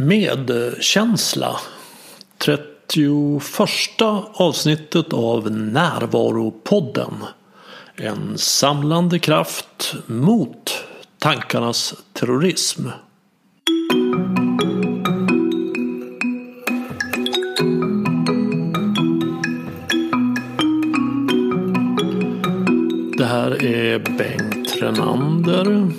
Medkänsla 31 avsnittet av Närvaropodden En samlande kraft mot tankarnas terrorism. Det här är Bengt Renander.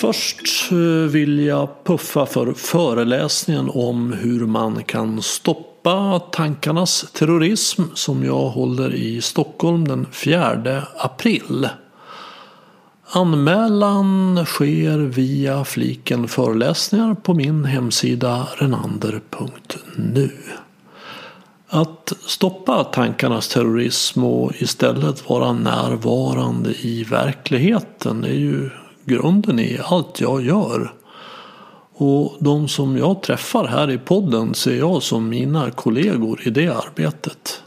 Först eh, vill jag puffa för föreläsningen om hur man kan stoppa tankarnas terrorism som jag håller i Stockholm den 4 april. Anmälan sker via fliken föreläsningar på min hemsida renander.nu. Att stoppa tankarnas terrorism och istället vara närvarande i verkligheten är ju grunden i allt jag gör. Och de som jag träffar här i podden ser jag som mina kollegor i det arbetet.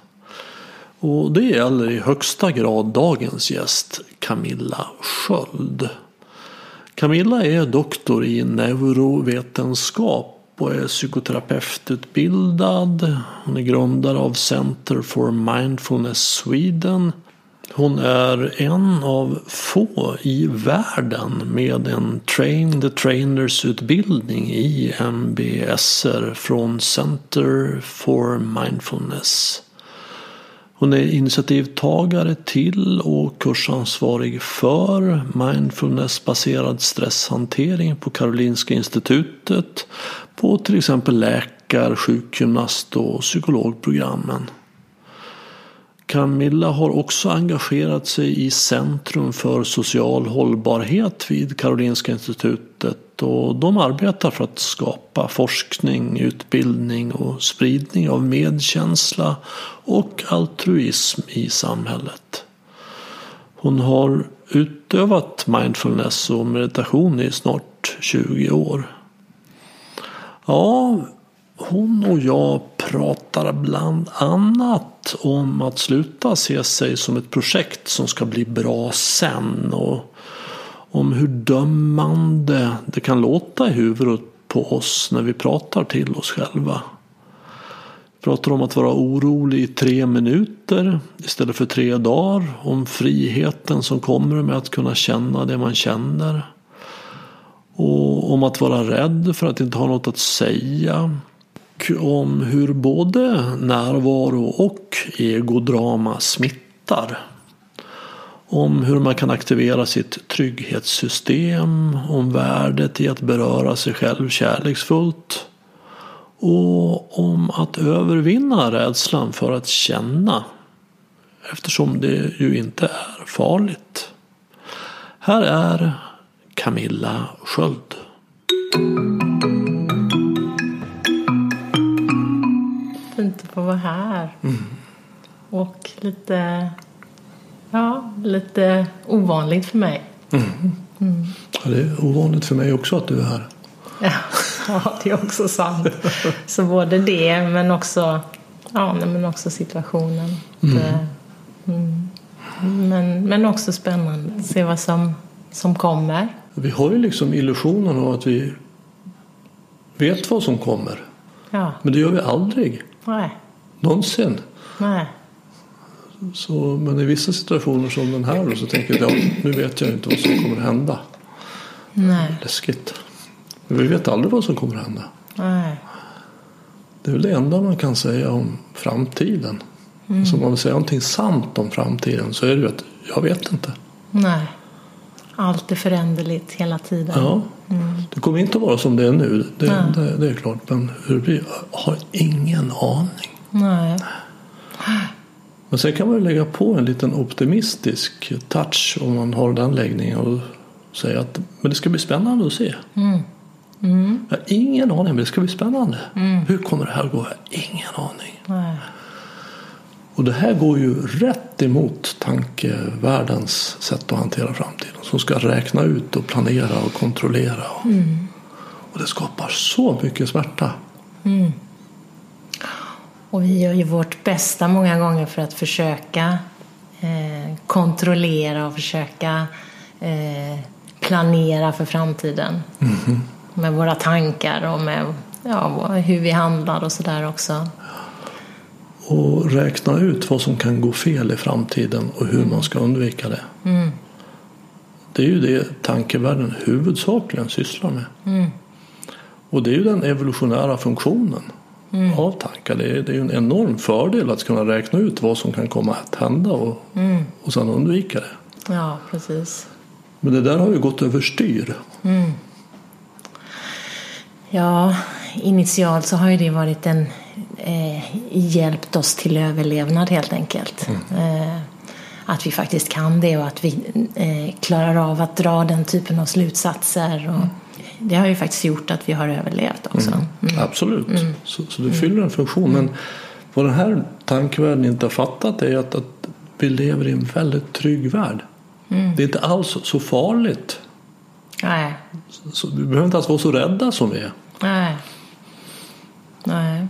Och det gäller i högsta grad dagens gäst Camilla Sköld. Camilla är doktor i neurovetenskap och är psykoterapeututbildad. Hon är grundare av Center for Mindfulness Sweden. Hon är en av få i världen med en Train the Trainers utbildning i MBSR från Center for Mindfulness. Hon är initiativtagare till och kursansvarig för mindfulnessbaserad stresshantering på Karolinska institutet på till exempel läkar-, sjukgymnast och psykologprogrammen. Camilla har också engagerat sig i Centrum för social hållbarhet vid Karolinska institutet och de arbetar för att skapa forskning, utbildning och spridning av medkänsla och altruism i samhället. Hon har utövat mindfulness och meditation i snart 20 år. Ja, hon och jag pratar bland annat om att sluta se sig som ett projekt som ska bli bra sen. Och om hur dömande det kan låta i huvudet på oss när vi pratar till oss själva. Vi pratar om att vara orolig i tre minuter istället för tre dagar. Om friheten som kommer med att kunna känna det man känner. Och om att vara rädd för att inte ha något att säga om hur både närvaro och egodrama smittar. Om hur man kan aktivera sitt trygghetssystem, om värdet i att beröra sig själv kärleksfullt och om att övervinna rädslan för att känna eftersom det ju inte är farligt. Här är Camilla Sköld. Få vara här. Mm. Och lite, ja, lite ovanligt för mig. Mm. Mm. Ja, det är ovanligt för mig också att du är här. Ja, det är också sant. Så både det men också, ja, men också situationen. Mm. Det, mm. men, men också spännande att se vad som, som kommer. Vi har ju liksom illusionen av att vi vet vad som kommer. Ja. Men det gör vi aldrig. Nej. Någonsin. Nej. Så, men i vissa situationer som den här så tänker jag ja, nu vet jag inte vad som kommer att hända. Nej. Läskigt. Men vi vet aldrig vad som kommer att hända. Nej. Det är väl det enda man kan säga om framtiden. Mm. Så om man vill säga någonting sant om framtiden så är det ju att jag vet inte. Nej. Allt är föränderligt hela tiden. Ja. Mm. Det kommer inte att vara som det är nu. Det, det, det är klart. Men hur det blir, jag har ingen aning. Nej. Men sen kan man lägga på en liten optimistisk touch om man har den läggningen och säga att men det ska bli spännande att se. Mm. Mm. Jag har ingen aning men det ska bli spännande. Mm. Hur kommer det här att gå? Jag har ingen aning. Nej. Och det här går ju rätt emot tankevärldens sätt att hantera framtiden. Som ska räkna ut och planera och kontrollera. Mm. Och det skapar så mycket smärta. Och vi gör ju vårt bästa många gånger för att försöka eh, kontrollera och försöka eh, planera för framtiden. Mm. Med våra tankar och med ja, hur vi handlar och sådär också. Och räkna ut vad som kan gå fel i framtiden och hur man ska undvika det. Mm. Det är ju det tankevärlden huvudsakligen sysslar med. Mm. Och det är ju den evolutionära funktionen Mm. av tankar. Det är, det är en enorm fördel att kunna räkna ut vad som kan komma att hända och, Mm. och sedan undvika det. Ja, precis. Men det där har ju gått överstyr. Ja, initialt så har ju det varit en eh, hjälpt oss till överlevnad helt enkelt. Eh, att vi faktiskt kan det och att vi eh, klarar av att dra den typen av slutsatser. Och Det har ju faktiskt gjort att vi har överlevt också. Mm. Absolut. Så, så det fyller en funktion. Men vad den här tankevärlden inte har fattat är att, att vi lever i en väldigt trygg värld. Det är inte alls så farligt. Nej, Så vi behöver inte alls vara så rädda som vi är. nej. Nej.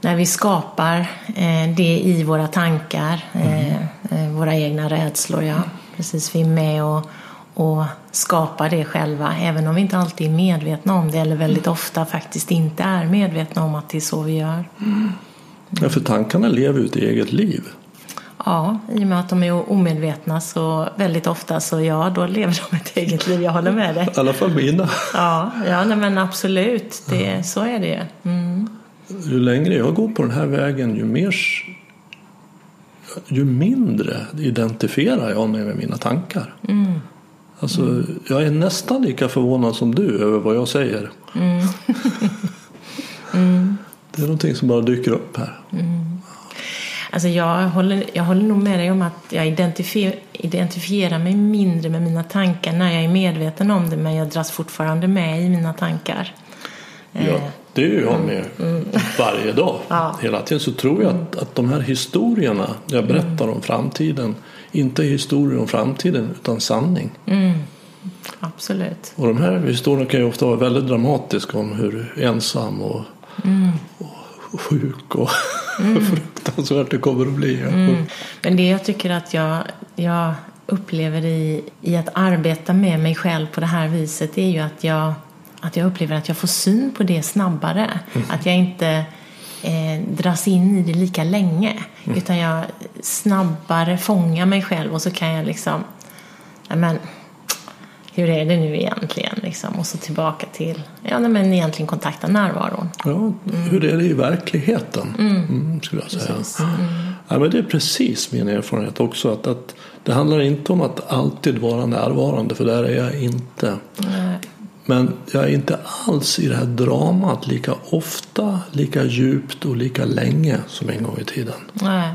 När vi skapar eh, det i våra tankar, eh, eh, våra egna rädslor, ja. Precis, vi är med och, och skapar det själva, även om vi inte alltid är medvetna om det, eller väldigt ofta faktiskt inte är medvetna om att det är så vi gör. Ja, för tankarna lever ju ett eget liv. Ja, i och med att de är omedvetna så väldigt ofta så ja, då lever de ett eget liv. Jag håller med dig. I alla fall mina. Ja, ja nej, men absolut. Det, så är det ju. Mm. Ju längre jag går på den här vägen ju mer ju mindre identifierar jag mig med mina tankar. Alltså, jag är nästan lika förvånad som du över vad jag säger. Det är någonting som bara dyker upp här. Alltså jag, håller, jag håller nog med dig om att jag identifier, identifierar mig mindre med mina tankar när jag är medveten om det, men jag dras fortfarande med i mina tankar. Ja, det är jag med varje dag. Ja. Hela tiden så tror jag att, att de här historierna jag berättar om framtiden inte historier om framtiden utan sanning. Absolut. Och de här historierna kan ju ofta vara väldigt dramatiska om hur ensam och, och sjuk och fruktansvärt det kommer att bli. Men det jag tycker att jag, jag upplever i, i att arbeta med mig själv på det här viset är ju att jag, att jag upplever att jag får syn på det snabbare. Att jag inte eh, dras in i det lika länge. Utan jag snabbare fångar mig själv och så kan jag liksom, ja men, hur är det nu egentligen? Liksom? Och så tillbaka till, ja nej, men egentligen kontakta närvaron. Ja, hur är det i verkligheten? Mm, skulle jag säga. Ja, men det är precis min erfarenhet också. Att, att det handlar inte om att alltid vara närvarande, för där är jag inte. Nej. Men jag är inte alls i det här dramat lika ofta, lika djupt och lika länge som en gång i tiden. Nej.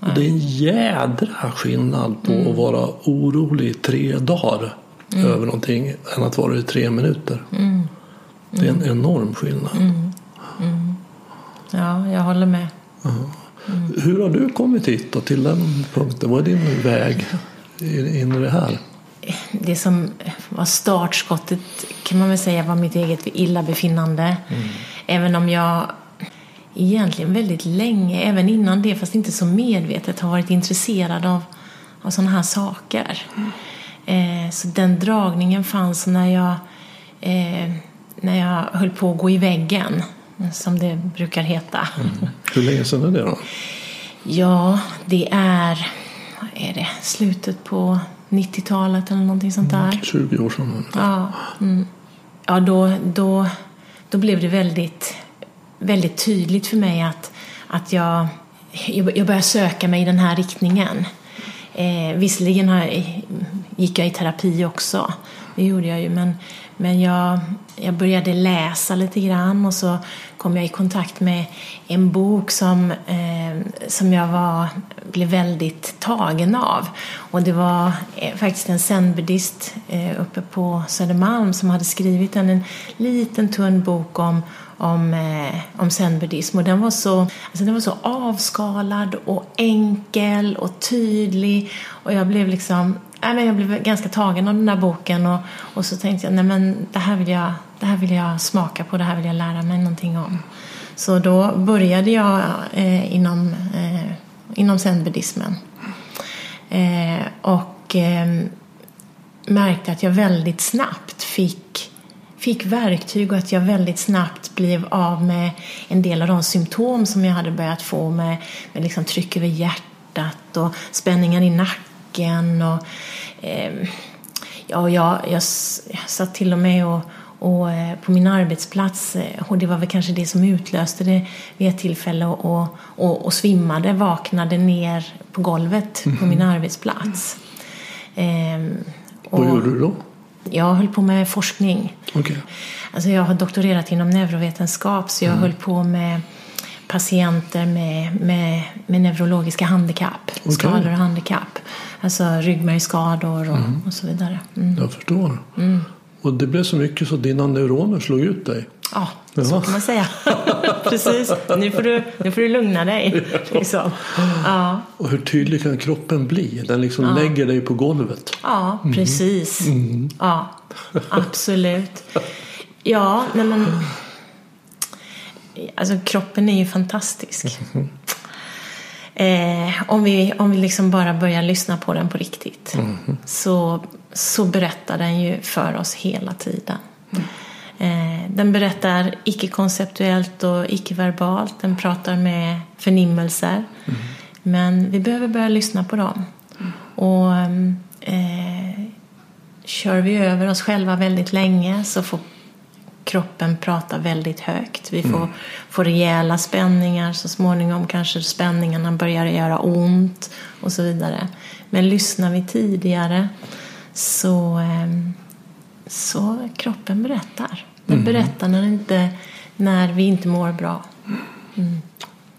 Och det är en jädra skillnad på att vara orolig i tre dagar över någonting än att vara i tre minuter. Det är en enorm skillnad. Ja, jag håller med. Hur har du kommit hit då, till den punkten? Vad är din väg in i det här? Det som var startskottet kan man väl säga var mitt eget illabefinnande. Även om jag egentligen väldigt länge, även innan det, fast inte så medvetet, har varit intresserad av, av sådana här saker. Eh, så den dragningen fanns när jag, eh, när jag höll på att gå i väggen, som det brukar heta. Hur länge sedan är det då? Ja, det är, vad är det, slutet på 90-talet eller någonting sånt där. 20 år sedan. Ja, mm. ja då, då, då blev det väldigt, väldigt tydligt för mig att, att jag, jag började söka mig i den här riktningen. Eh, visserligen har, gick jag i terapi också, det gjorde jag ju, men, men jag, jag började läsa lite grann och så kom jag i kontakt med en bok som, eh, som jag var, blev väldigt tagen av. Och det var eh, faktiskt en zenbuddhist eh, uppe på Södermalm som hade skrivit en, en liten tunn bok om, om, eh, om zenbuddhism. Och den var, så, alltså den var så avskalad och enkel och tydlig. Och jag blev liksom nej, men jag blev ganska tagen av den där boken och, och så tänkte jag nej men det här, vill jag, det här vill jag smaka på, det här vill jag lära mig någonting om. Så då började jag eh, inom, eh, inom zenbuddismen. Eh, och eh, märkte att jag väldigt snabbt fick, fick verktyg och att jag väldigt snabbt blev av med en del av de symptom som jag hade börjat få med, med liksom tryck över hjärtat och spänningar i nacken. Och, eh, ja, jag, jag, jag satt till och med och, och eh, på min arbetsplats, eh, och det var väl kanske det som utlöste det vid ett tillfälle, och, och, och svimmade, vaknade ner på golvet på min arbetsplats. Ehm, Vad gjorde du då? Jag höll på med forskning. Okay. Alltså jag har doktorerat inom neurovetenskap så jag mm. höll på med patienter med, med, med neurologiska handikapp, okay. skador och handikapp. Alltså ryggmärgsskador och, mm. och så vidare. Mm. Jag förstår. Mm. Och det blev så mycket så dina neuroner slog ut dig? Ja, Jaha. så kan man säga. Precis. Nu får, du, nu får du lugna dig. Liksom. Ja. Och hur tydlig kan kroppen bli? Den liksom ja. lägger dig på golvet. Ja, mm. precis. Mm. Ja, absolut. Ja, nej men... Alltså kroppen är ju fantastisk. Mm. Eh, om vi, om vi liksom bara börjar lyssna på den på riktigt mm. så, så berättar den ju för oss hela tiden. Eh, den berättar icke-konceptuellt och icke-verbalt. Den pratar med förnimmelser. Mm. Men vi behöver börja lyssna på dem. Och eh, Kör vi över oss själva väldigt länge så får kroppen prata väldigt högt. Vi får, mm. får rejäla spänningar. Så småningom kanske spänningarna börjar göra ont och så vidare. Men lyssnar vi tidigare så, ehm, så kroppen berättar. Den mm. berättar när, inte, när vi inte mår bra. Mm.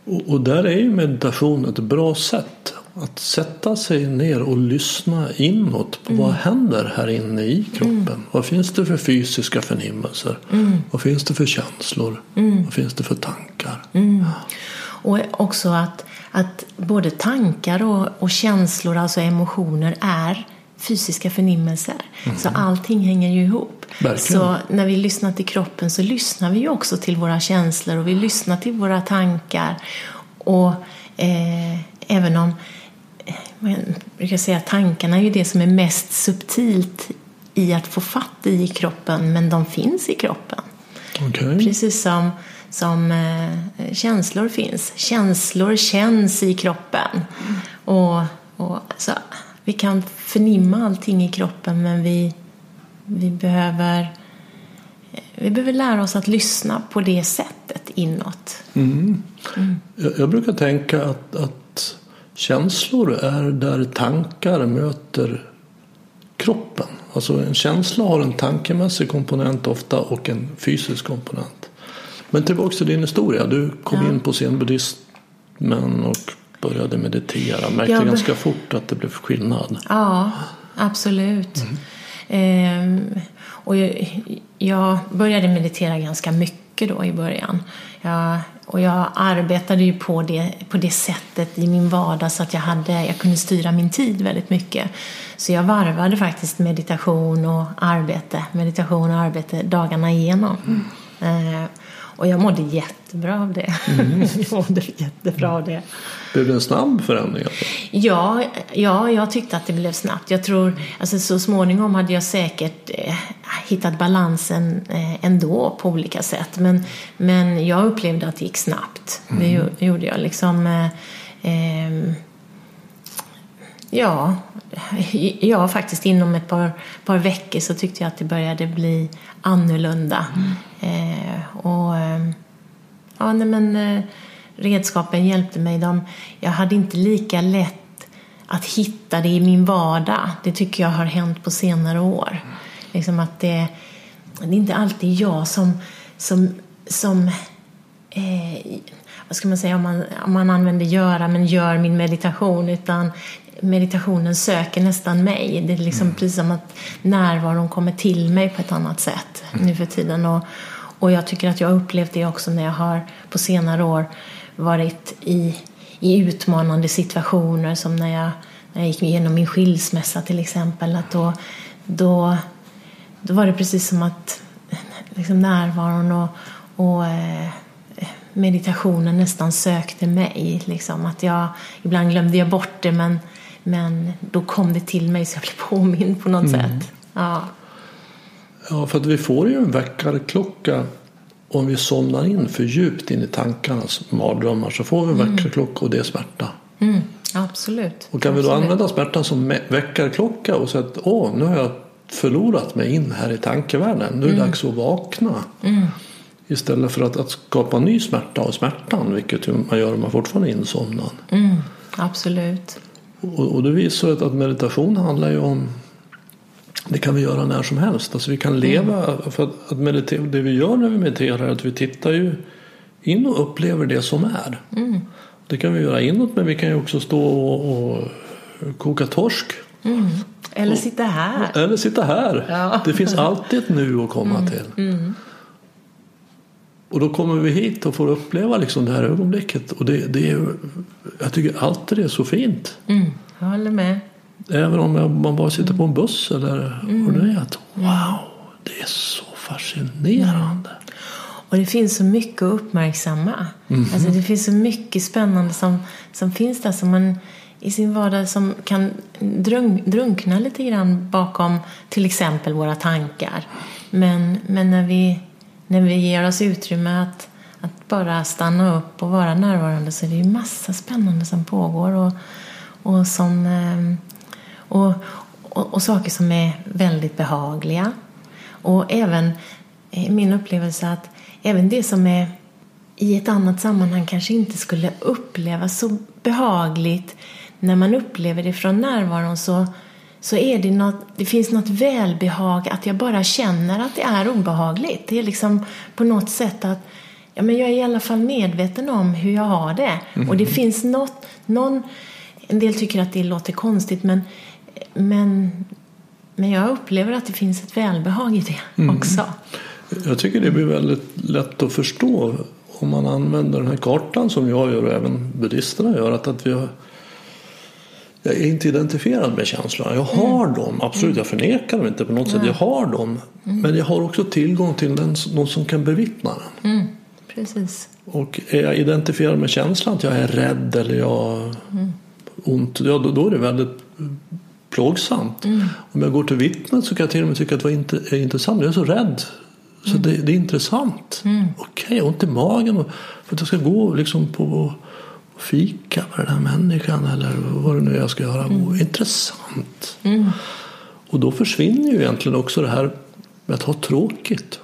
Och, och, där är ju meditation ett bra sätt. Att sätta sig ner och lyssna inåt på mm. vad händer här inne i kroppen. Mm. Vad finns det för fysiska förnimmelser? Mm. Vad finns det för känslor? Mm. Vad finns det för tankar? Mm. Och också att, att både tankar och, och känslor, alltså emotioner, är fysiska förnimmelser. Mm. Så allting hänger ju ihop. Verkligen. Så när vi lyssnar till kroppen så lyssnar vi ju också till våra känslor och vi lyssnar till våra tankar. Och eh, även om jag brukar säga att tankarna är ju det som är mest subtilt i att få fatt i kroppen, men de finns i kroppen. Okay. Precis som, som eh, känslor finns. Känslor känns i kroppen. Mm. Och, och så, vi kan förnimma allting i kroppen, men vi, vi, behöver, vi behöver lära oss att lyssna på det sättet inåt. Mm. Mm. Jag, jag, brukar tänka att, att känslor är där tankar möter kroppen. Alltså en känsla har en tankemässig komponent ofta och en fysisk komponent. Men tillbaka till din historia. Du kom ja. in på zenbuddhismen och började meditera. Märkte jag ganska fort att det blev skillnad. Ja, absolut. Mm. Ehm, och jag, jag, började meditera ganska mycket då i början. Jag och jag arbetade ju på det, på det sättet i min vardag så att jag, hade, jag kunde styra min tid väldigt mycket. Så jag varvade faktiskt meditation och arbete, meditation och arbete dagarna igenom. Mm. Eh, och jag mådde jättebra av det. Mm. jag mådde jättebra av det. Blev det en snabb förändring? Ja, ja, jag tyckte att det blev snabbt. Jag tror, alltså så småningom hade jag säkert eh, hittat balansen eh, ändå på olika sätt. Men, men jag upplevde att det gick snabbt. Mm. Det gjorde jag. Liksom, eh, eh, ja, ja, faktiskt inom ett par, par veckor så tyckte jag att det började bli annorlunda. Mm. Eh, och eh, ja, nej, men eh, redskapen hjälpte mig. De, jag hade inte lika lätt att hitta det i min vardag. Det tycker jag har hänt på senare år. Liksom att det, det är inte alltid jag som, som, som eh, vad ska man säga om man, om man använder göra men gör min meditation utan meditationen söker nästan mig. Det är liksom mm. precis som att närvaron kommer till mig på ett annat sätt mm. nu för tiden. Och, och jag tycker att jag har upplevt det också när jag har på senare år varit i, i utmanande situationer som när jag, när jag gick igenom min skilsmässa till exempel. Att då, då, då var det precis som att liksom närvaron och, och eh, meditationen nästan sökte mig. Liksom. Att jag, ibland glömde jag bort det men, men då kom det till mig så jag blev påmind på något mm. sätt. Ja. Ja, för att vi får ju en väckarklocka om vi somnar in för djupt in i tankarnas mardrömmar så får vi en väckarklocka och det är smärta. Mm, absolut. Och kan vi då absolut. använda smärtan som väckarklocka och säga att åh, nu har jag förlorat mig in här i tankevärlden. Nu är det dags att vakna. Istället för att, att skapa ny smärta av smärtan, vilket man gör om man fortfarande är insomnad. Mm, absolut. Och, det visar att, att meditation handlar ju om det kan vi göra när som helst. Alltså vi kan leva, för att, att meditera, det vi gör när vi mediterar är att vi tittar ju in och upplever det som är. Det kan vi göra inåt men vi kan ju också stå och, och koka torsk. Eller sitta här. Eller sitta här. Ja. Det finns alltid ett nu att komma till. Och då kommer vi hit och får uppleva liksom det här ögonblicket. Och det, det är, jag tycker alltid det är så fint. Mm, jag håller med. Även om jag- man bara sitter på en buss eller vad det är. Att, wow, det är så fascinerande. Och det finns så mycket att uppmärksamma. Alltså det finns så mycket spännande som, som finns där som man i sin vardag som kan drunk, drunkna lite grann bakom till exempel våra tankar. Men, men när, vi, när vi ger oss utrymme att, att bara stanna upp och vara närvarande så är det ju massa spännande som pågår och, och, som, ehm, och, och, och saker som är väldigt behagliga. Och även eh, min upplevelse att även det som är i ett annat sammanhang kanske inte skulle upplevas så behagligt när man upplever det från närvaron så, så är det något, det finns något välbehag att jag bara känner att det är obehagligt. Det är liksom på något sätt att ja, men jag är i alla fall medveten om hur jag har det. Och det finns något, någon, en del tycker att det låter konstigt men, men, men jag upplever att det finns ett välbehag i det också. Jag tycker det blir väldigt lätt att förstå om man använder den här kartan som jag gör och även buddhisterna gör. Att, att vi har, jag är inte identifierad med känslorna. Jag har dem, absolut. Jag förnekar dem inte på något sätt. Jag har dem. Men jag har också tillgång till den, någon som kan bevittna den. Mm, precis. Och är jag identifierad med känslan att jag är rädd eller jag har ont, ja, då, då är det väldigt plågsamt. Om jag går till vittnet så kan jag till och med tycka att det var inte, är intressant. Jag är så rädd. Så det, det är intressant. Okej, jag har ont i magen och, för att jag ska gå liksom på fika med den här människan eller vad det nu är jag ska göra. Oh, intressant. Och då försvinner ju egentligen också det här med att ha tråkigt.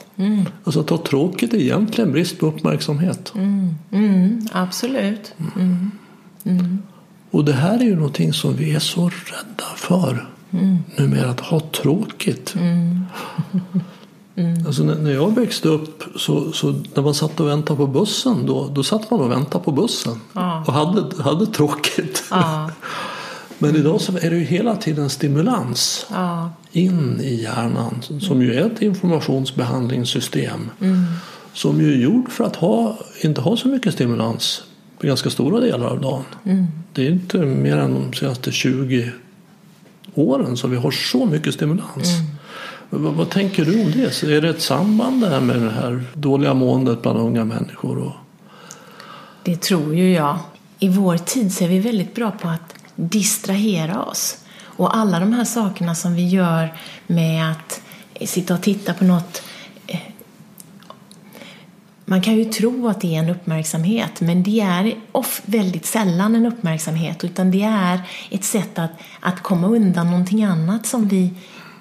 Alltså att ha tråkigt är egentligen brist på uppmärksamhet. Mm, absolut. Och det här är ju någonting som vi är så rädda för numera, att ha tråkigt. Alltså när, jag växte upp så, så när man satt och väntade på bussen då, då satt man och väntade på bussen Ja. och hade, hade tråkigt. Ja, Men idag så är det ju hela tiden stimulans ja, in i hjärnan som ju är ett informationsbehandlingssystem som ju är gjord för att ha, inte ha så mycket stimulans på ganska stora delar av dagen. Det är inte mer än de senaste 20 åren som vi har så mycket stimulans. Vad, vad tänker du om det? Så är det ett samband det här med det här dåliga måendet bland unga människor? Och, det tror ju jag. I vår tid så är vi väldigt bra på att distrahera oss. Och alla de här sakerna som vi gör med att sitta och titta på något eh, man kan ju tro att det är en uppmärksamhet men det är off, väldigt sällan en uppmärksamhet utan det är ett sätt att, att komma undan någonting annat som vi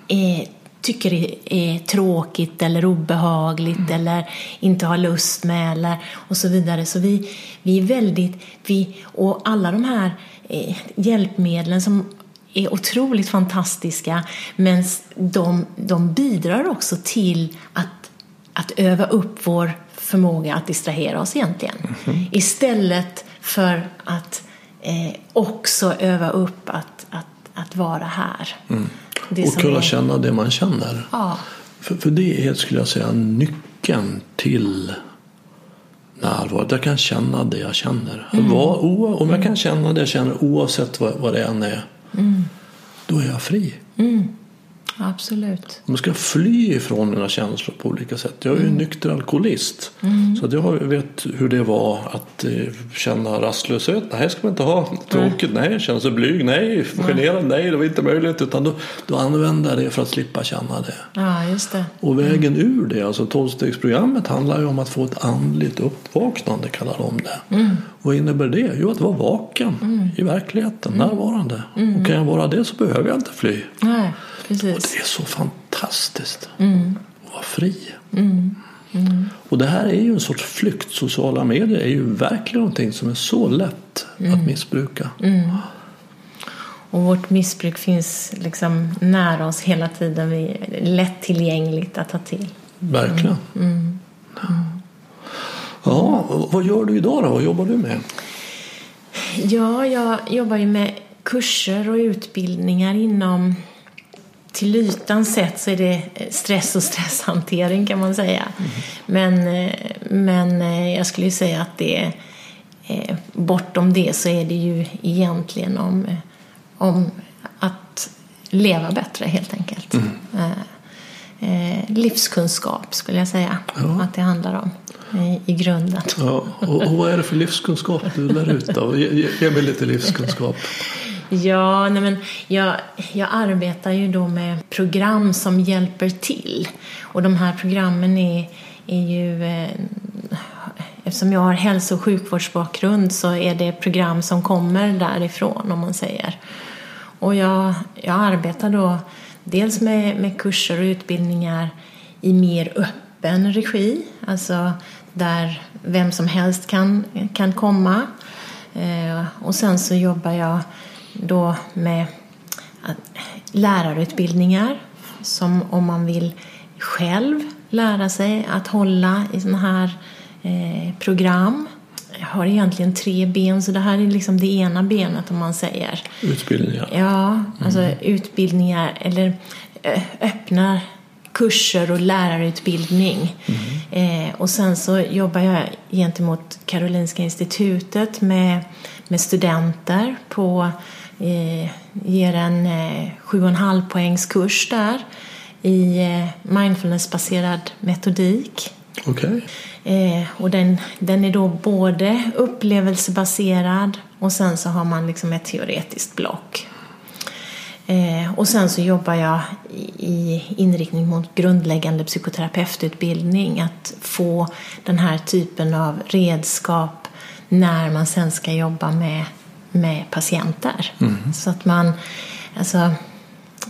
eh, tycker är, tråkigt eller obehagligt eller inte har lust med eller och så vidare. Så vi, vi är väldigt, vi, och alla de här eh, hjälpmedlen som är otroligt fantastiska men de, de bidrar också till att, att öva upp vår förmåga att distrahera oss egentligen. Istället för att eh, också öva upp att, att, att vara här. Det och kunna är- känna det man känner. Ja, För, för det är, skulle jag säga, nyckeln till närvaret. Jag kan känna det jag känner. Vad, o, om jag kan känna det jag känner oavsett vad, vad det än är. Då är jag fri. Absolut. Man ska fly ifrån mina känslor på olika sätt. Jag är ju en nykter alkoholist. Så att jag vet hur det var att eh, känna rastlöshet. Nej, ska man inte ha. Tråkigt. Nej, känna sig blyg. Nej, generad. Nej, det var inte möjligt. Utan då, då använder jag det för att slippa känna det. Ja, just det. Och vägen ur det, alltså tolvstegsprogrammet handlar ju om att få ett andligt uppvaknande kallar de det. Vad innebär det? Jo, att vara vaken i verkligheten, närvarande. Och kan jag vara det så behöver jag inte fly. Nej, Och precis. det är så fantastiskt att vara fri. Och det här är ju en sorts flykt. Sociala medier är ju verkligen någonting som är så lätt att missbruka. Och vårt missbruk finns liksom nära oss hela tiden. Vi är lättillgängligt att ta till. Verkligen. Ja, och vad gör du idag då? Vad jobbar du med? Ja, jag jobbar ju med kurser och utbildningar inom till ytan sett så är det stress och stresshantering kan man säga. Men, eh, men eh, jag skulle ju säga att det eh, bortom det så är det ju egentligen om, eh, om att leva bättre helt enkelt. Eh, eh, livskunskap skulle jag säga att det handlar om i, grunden. Ja, och, och vad är det för livskunskap du lär ut? Ge, ge- ge mig lite livskunskap. Ja, nej men jag, jag arbetar ju då med program som hjälper till. Och de här programmen är, är ju... Eh, eftersom jag har hälso och sjukvårdsbakgrund så är det program som kommer därifrån, om man säger. Och jag, jag arbetar då dels med, med kurser och utbildningar i mer öppen regi, alltså där vem som helst kan, kan komma. Eh, och sen så jobbar jag då med lärarutbildningar som om man vill själv lära sig att hålla i sådana här eh, program. Jag har egentligen tre ben så det här är liksom det ena benet om man säger. Utbildningar. Ja, alltså utbildningar eller ö, öppna kurser och lärarutbildning. Eh, och sen så jobbar jag gentemot Karolinska institutet med, med studenter på eh, ger en eh, sju och en halv poängs kurs där i eh, mindfulnessbaserad metodik. Eh, och den, den är då både upplevelsebaserad och sen så har man liksom ett teoretiskt block. Eh, och sen så jobbar jag i inriktning mot grundläggande psykoterapeututbildning. Att få den här typen av redskap när man sen ska jobba med, med patienter. Så att man alltså,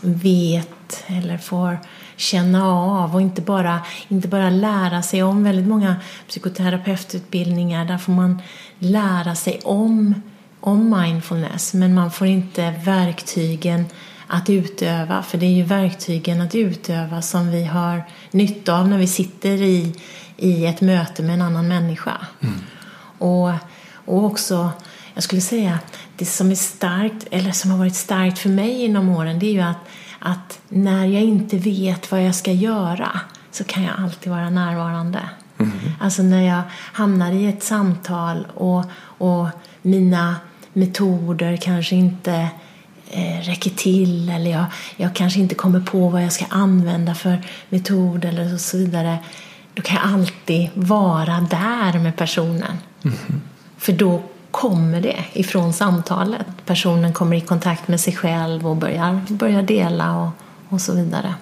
vet eller får känna av och inte bara, inte bara lära sig om. Väldigt många psykoterapeututbildningar där får man lära sig om, om mindfulness men man får inte verktygen att utöva för det är ju verktygen att utöva som vi har nytta av när vi sitter i, i ett möte med en annan människa. Och, och också, jag skulle säga, det som är starkt, eller som har varit starkt för mig inom åren, det är ju att, att när jag inte vet vad jag ska göra så kan jag alltid vara närvarande. Alltså när jag hamnar i ett samtal och, och mina metoder kanske inte eh, räcker till eller jag, jag kanske inte kommer på vad jag ska använda för metod eller så vidare. Då kan jag alltid vara där med personen. För då kommer det ifrån samtalet. Personen kommer i kontakt med sig själv och börjar, börjar dela och, och så vidare.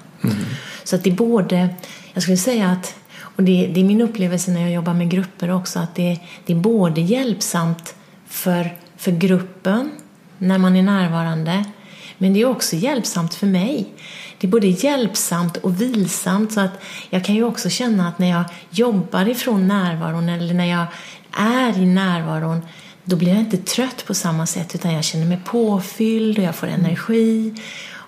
Så att det är både, jag skulle säga att, och det, det är min upplevelse när jag jobbar med grupper också, att det, det är både hjälpsamt för, för gruppen när man är närvarande, men det är också hjälpsamt för mig. Det är både hjälpsamt och vilsamt så att jag kan ju också känna att när jag jobbar ifrån närvaron eller när jag är i närvaron då blir jag inte trött på samma sätt utan jag känner mig påfylld och jag får energi.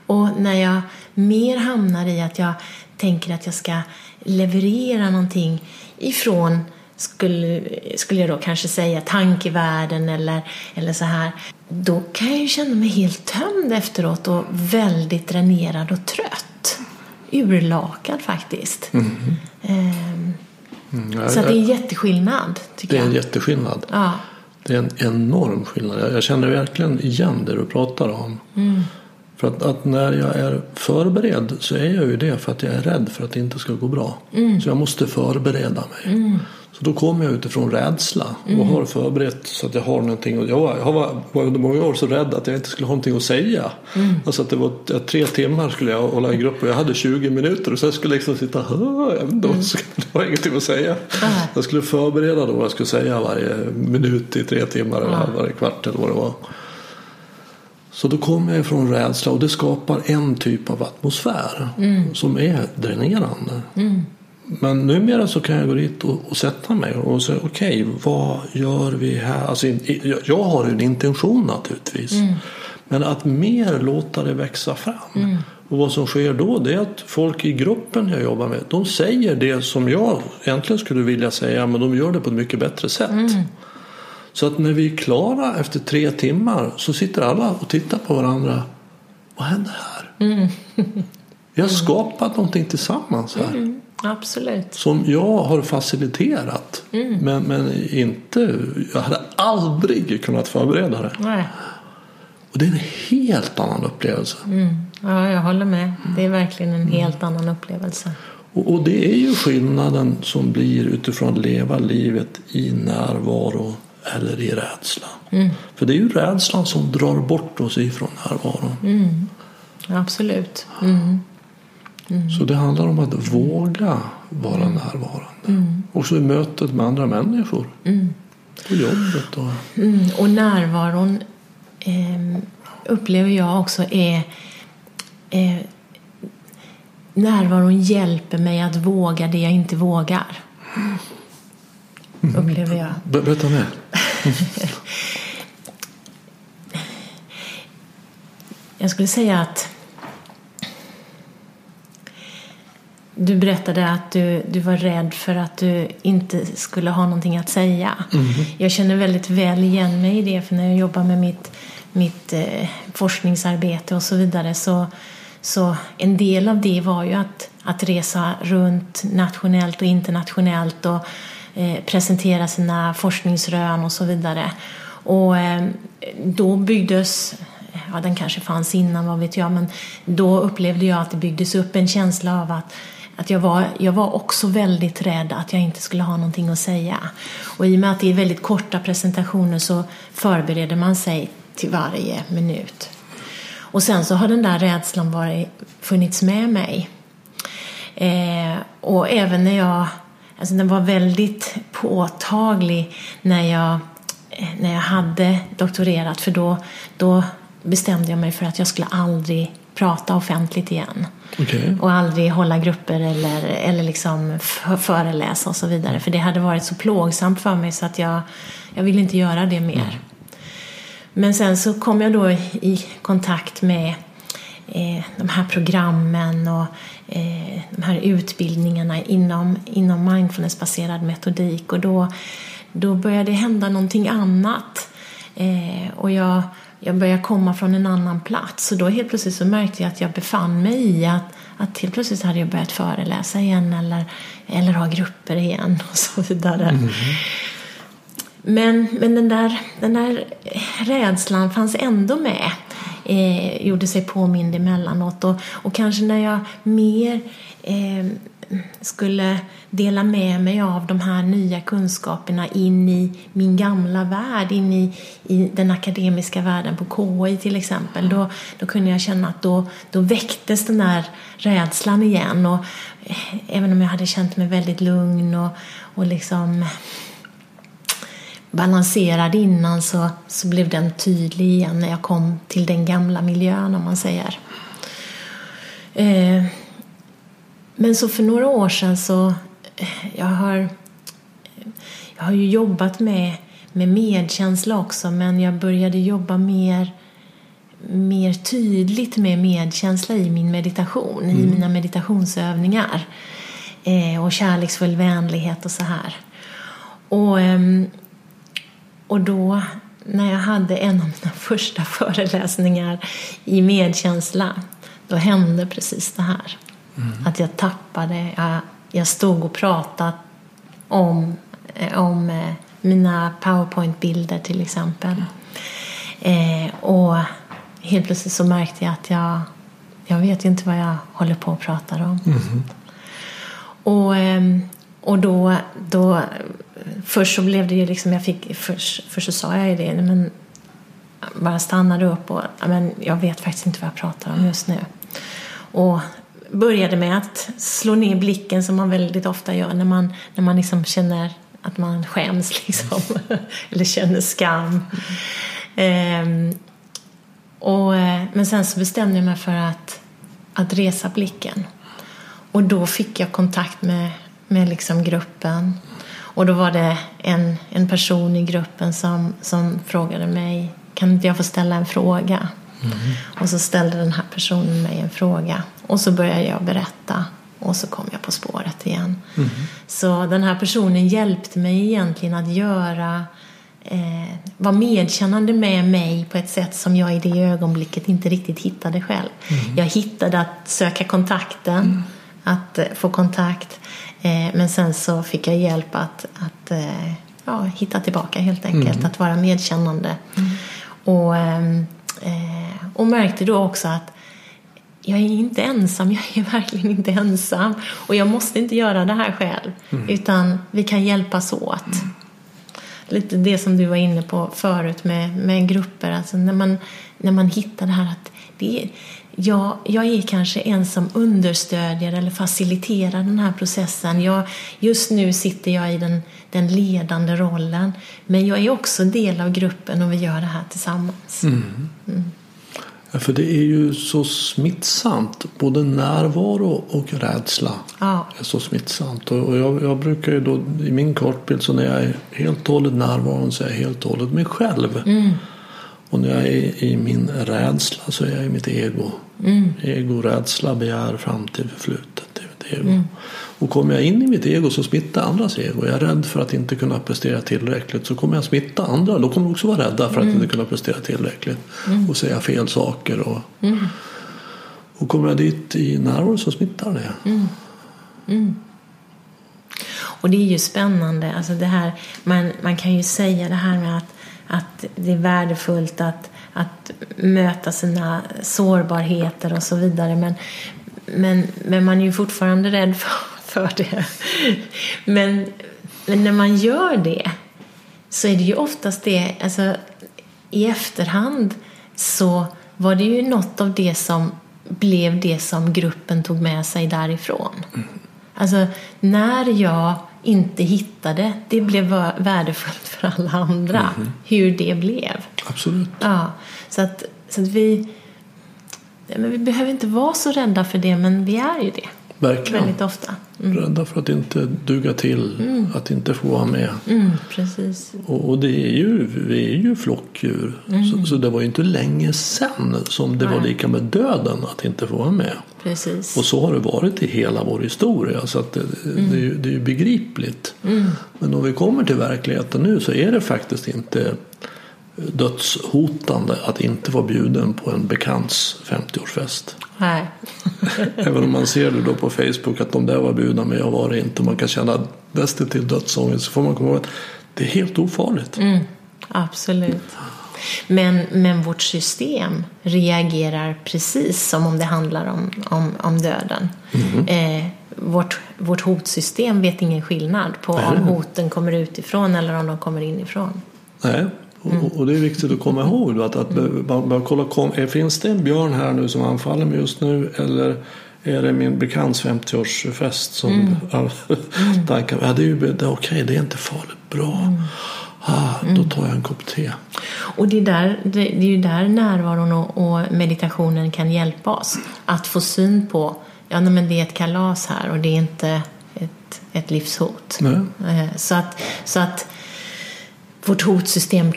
Och när jag mer hamnar i att jag tänker att jag ska leverera någonting ifrån skulle, skulle jag då kanske säga tankevärlden eller, eller så här. Då kan jag ju känna mig helt tömd efteråt och väldigt dränerad och trött. Urlakad faktiskt. Ehm, Mm, så att det är en jätteskillnad tycker det är en jag. jätteskillnad. Ja. Det är en enorm skillnad. Jag- känner verkligen igen det du pratar om. För att, att, när jag är förberedd så är jag ju det för att jag är rädd för att det inte ska gå bra. Mm. Så jag måste förbereda mig. Mm. Så då kommer jag utifrån rädsla och mm. har förberett så att jag har någonting. Och jag, var, var under många år så rädd att jag inte skulle ha någonting att säga. Mm. Alltså att det var tre timmar skulle jag hålla i grupp och jag hade 20 minuter och sen skulle jag liksom sitta vet inte, mm. var ingenting att säga. Mm. Jag skulle förbereda då vad jag skulle säga varje minut i tre timmar eller varje kvart eller vad det var. Så då kommer jag ifrån rädsla och det skapar en typ av atmosfär mm. som är dränerande. Mm. Men numera så kan jag gå dit och, och sätta mig och säga okej, okay, vad gör vi här? Alltså, jag har en intention naturligtvis. Mm. Men att mer låta det växa fram. Mm. Och vad som sker då det är att folk i gruppen jag jobbar med de säger det som jag egentligen skulle vilja säga men de gör det på ett mycket bättre sätt. Mm. Så att när vi är klara efter tre timmar så sitter alla och tittar på varandra. Vad händer här? Mm. vi har skapat någonting tillsammans här. Mm. Absolut. Som jag har faciliterat. Mm. Men, men inte, jag hade aldrig kunnat förbereda det. Nej. Och det är en helt annan upplevelse. Mm. Ja, jag håller med. Det är verkligen en helt annan upplevelse. Och, och, det är ju skillnaden som blir utifrån att leva livet i närvaro eller i rädsla. Mm. För det är ju rädslan som drar bort oss ifrån närvaron. Mm. Absolut. Mm. Mm. Så det handlar om att våga vara mm. närvarande. Mm. Också i mötet med andra människor. Mm. På jobbet. Och... Mm. och närvaron eh, upplever jag också är eh, Närvaron hjälper mig att våga det jag inte vågar. Mm. Upplever jag. Berätta mer. jag skulle säga att Du berättade att du, du var rädd för att du inte skulle ha någonting att säga. Mm. Jag känner väldigt väl igen mig i det, för när jag jobbar med mitt, mitt eh, forskningsarbete och så vidare så, så en del av det var ju att, att resa runt nationellt och internationellt och eh, presentera sina forskningsrön och så vidare. Och eh, då byggdes ja den kanske fanns innan, vad vet jag, men då upplevde jag att det byggdes upp en känsla av att att jag var, jag var också väldigt rädd att jag inte skulle ha någonting att säga. Och i och med att det är väldigt korta presentationer så förbereder man sig till varje minut. Och sen så har den där rädslan varit, funnits med mig. Eh, och även när jag, alltså den var väldigt påtaglig när jag, eh, när jag hade doktorerat för då, då bestämde jag mig för att jag skulle aldrig prata offentligt igen. Okay. Och aldrig hålla grupper eller, eller liksom föreläsa och så vidare. För det hade varit så plågsamt för mig så att jag, jag ville inte göra det mer. Mm. Men sen så kom jag då i kontakt med eh, de här programmen och eh, de här utbildningarna inom, inom mindfulnessbaserad metodik. Och då, då började det hända någonting annat. Eh, och jag jag började komma från en annan plats. Och då helt plötsligt så märkte jag att jag befann mig i att, att helt plötsligt hade jag börjat föreläsa igen eller, eller ha grupper igen och så vidare. Mm. Men, men den, där, den där rädslan fanns ändå med. Eh, gjorde sig påmind emellanåt. Och, och kanske när jag mer eh, skulle dela med mig av de här nya kunskaperna in i min gamla värld, in i, i den akademiska världen på KI till exempel. Då, då kunde jag känna att då, då väcktes den där rädslan igen. Och, eh, även om jag hade känt mig väldigt lugn och, och liksom balanserad innan så, så blev den tydlig igen när jag kom till den gamla miljön om man säger. Eh, men så för några år sedan så jag har, jag har ju jobbat med, med medkänsla också men jag började jobba mer, mer tydligt med medkänsla i min meditation, mm. i mina meditationsövningar. Eh, och kärleksfull vänlighet och så här. Och, eh, och då när jag hade en av mina första föreläsningar i medkänsla då hände precis det här. Mm. Att jag tappade, jag, jag stod och pratade om, eh, om eh, mina powerpoint-bilder till exempel. Eh, och helt plötsligt så märkte jag att jag, jag vet inte vad jag håller på och pratar om. Mm. Och, och då, då, först så blev det ju liksom, jag fick, först, först så sa jag ju det, men bara stannade upp och, men jag vet faktiskt inte vad jag pratar om just nu. Och började med att slå ner blicken som man väldigt ofta gör när man, när man liksom känner att man skäms liksom. Eller känner skam. Ehm, och, eh, men sen så bestämde jag mig för att, att resa blicken. Och då fick jag kontakt med, med liksom gruppen. Och då var det en, en person i gruppen som, som frågade mig kan inte jag få ställa en fråga? Mm. Och så ställde den här personen mig en fråga. Och så började jag berätta. Och så kom jag på spåret igen. Mm. Så den här personen hjälpte mig egentligen att göra eh, vara medkännande med mig på ett sätt som jag i det ögonblicket inte riktigt hittade själv. Mm. Jag hittade att söka kontakten, mm. att eh, få kontakt. Eh, men sen så fick jag hjälp att, att eh, ja, hitta tillbaka helt enkelt, mm. att vara medkännande. Mm. Och, ehm, eh, och märkte då också att jag är inte ensam, jag är verkligen inte ensam. Och jag måste inte göra det här själv, mm. utan vi kan hjälpas åt. Mm. Lite det som du var inne på förut med, med grupper, alltså när man, när man hittar det här att det är, jag, jag är kanske en som understödjer eller faciliterar den här processen. Jag, just nu sitter jag i den, den ledande rollen, men jag är också del av gruppen och vi gör det här tillsammans. Mm. Ja, för det är ju så smittsamt. Både närvaro och rädsla ja. är så smittsamt. Och jag, jag, brukar ju då i min kortbild så när jag är helt och hållet närvarande så är jag helt och hållet mig själv. Mm. Och när jag är i min rädsla så är jag i mitt ego. Mm. Ego, rädsla, begär, framtid, förflutet. Det är mitt ego. Mm. Och kommer jag in i mitt ego så smittar andras ego. Jag är rädd för att inte kunna prestera tillräckligt så kommer jag smitta andra. Då kommer de också vara rädda för att mm. inte kunna prestera tillräckligt. Mm. Och säga fel saker. Och, mm. och kommer jag dit i närvaro så smittar det. Mm. Mm. Och det är ju spännande. Alltså det här, man, man kan ju säga det här med att, att det är värdefullt att, att möta sina sårbarheter och så vidare. Men, men, men man är ju fortfarande rädd för, för det. Men, men när man gör det så är det ju oftast det, alltså i efterhand så var det ju något av det som blev det som gruppen tog med sig därifrån. Mm. Alltså när jag inte hittade, det blev värdefullt för alla andra mm. hur det blev. Absolut. Ja, så att, så att vi, men vi behöver inte vara så rädda för det, men vi är ju det. Verkligen. Väldigt ofta. Mm. Rädda för att inte duga till, mm. att inte få vara med. Mm, precis. Och, och, det är ju, vi är ju flockdjur. Mm. Så, så, det var ju inte länge sedan som det Nej. var lika med döden att inte få vara med. Precis. Och så har det varit i hela vår historia. Så att det, mm. det, är, ju, det är ju begripligt. Mm. Men om vi kommer till verkligheten nu så är det faktiskt inte dödshotande att inte vara bjuden på en bekants 50-årsfest. Nej. Även om man ser det då på Facebook att de där var bjudna men jag var det inte. Man kan känna till dödsångest så får man komma ihåg att det är helt ofarligt. Mm, absolut. Men, men vårt system reagerar precis som om det handlar om, om, om döden. Mm. Eh, vårt, vårt hotsystem vet ingen skillnad på Nej. om hoten kommer utifrån eller om de kommer inifrån. Nej, Mm. Och, det är viktigt att komma ihåg då, att, att mm. bör kolla, kom, finns det en björn här nu som anfaller mig just nu eller är det min bekants 50-årsfest som mm. tankar, ja, det är ju det, okej, okay, det är inte farligt bra. Mm. Ah, då mm. tar jag en kopp te. Och det är, där, det, det är ju där närvaron och, och, meditationen kan hjälpa oss. Att få syn på, ja men det är ett kalas här och det är inte ett, ett livshot. Nej. Eh, så att, så att vårt hotsystem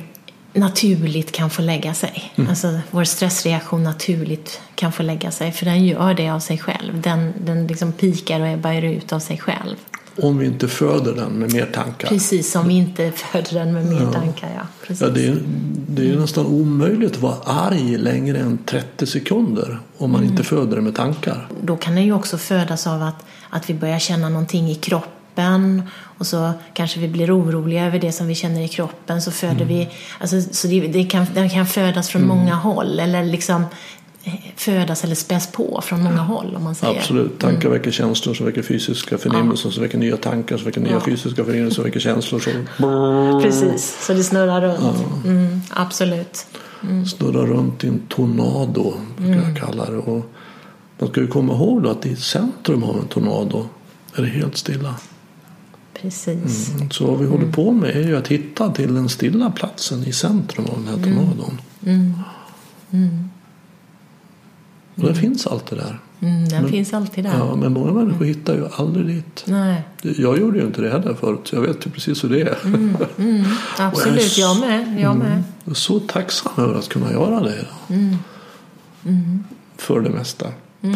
naturligt kan få lägga sig. Mm. Alltså vår stressreaktion naturligt kan få lägga sig. För den gör det av sig själv. Den, den liksom pikar och ebbar ut av sig själv. Om vi inte föder den med mer tankar. Precis, om vi inte föder den med mer ja. tankar. Ja. Precis. Ja, det är, det är mm. nästan omöjligt att vara arg längre än 30 sekunder om man mm. inte föder det med tankar. Då kan den ju också födas av att, att vi börjar känna någonting i kroppen och så kanske vi blir oroliga över det som vi känner i kroppen så föder vi, alltså, så det, det, kan, det kan födas från många håll eller liksom eh, födas eller späs på från många håll om man säger. Absolut, tankar väcker känslor som väcker fysiska förnimmelser som väcker nya tankar som väcker nya Ja. fysiska förnimmelser som väcker känslor som Precis, så det snurrar runt. Mm, absolut. snurrar runt i en tornado, brukar Mm. jag kalla det. Och man ska ju komma ihåg då att i centrum av en tornado är det helt stilla. Precis. Så vad vi håller på med är ju att hitta till den stilla platsen i centrum av den här tornadon. Och det finns alltid där. Mm, den finns alltid där. Ja, men många människor hittar ju aldrig dit. Nej, Jag gjorde ju inte det heller förut, så jag vet ju precis hur det är. absolut. Jag med. Jag med. Jag är så tacksam över att kunna göra det. För det mesta.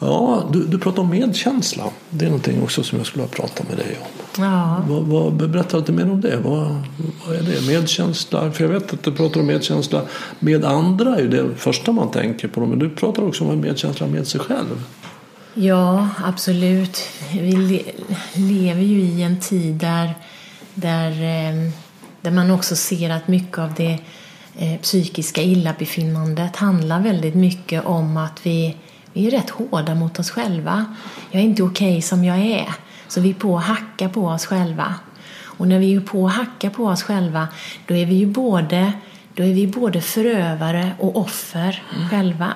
ja, du, du pratar om medkänsla. Det är någonting också som jag skulle ha pratat med dig om. Ja. Vad, vad, berätta lite mer om det. Vad, vad är det? Medkänsla? För jag vet att du pratar om medkänsla med andra är ju det första man tänker på. Men du pratar också om medkänsla med sig själv. Ja, absolut. Vi le lever ju i en tid där, där, eh, där man också ser att mycket av det eh, psykiska illabefinnandet handlar väldigt mycket om att vi, vi är rätt hårda mot oss själva. Jag är inte okej som jag är. Så vi är på att hacka på oss själva. Och när vi är på att hacka på oss själva, då är vi ju både, då är vi både förövare och offer själva.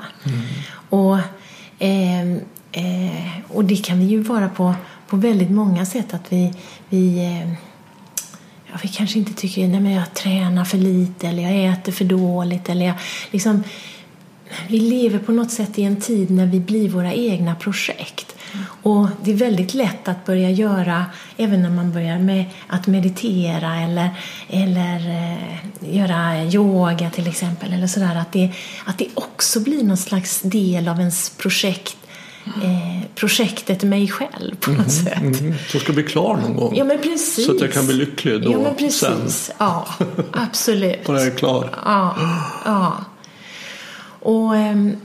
Och, ehm, eh, och det kan vi ju vara på, på väldigt många sätt. Att vi, vi, eh, ja, vi kanske inte tycker att jag tränar för lite eller jag äter för dåligt. Eller jag, liksom, vi lever på något sätt i en tid när vi blir våra egna projekt. Och det är väldigt lätt att börja göra, även när man börjar med att meditera eller, eller eh, göra yoga till exempel, eller sådär, att det, att det också blir någon slags del av ens projekt, eh, projektet mig själv på något sätt. Mm, så ska bli klar någon gång. Ja men precis. Så att jag kan bli lycklig då Ja men precis. sen. Ja, absolut. Och jag är klar. Ja, ja. Och ehm,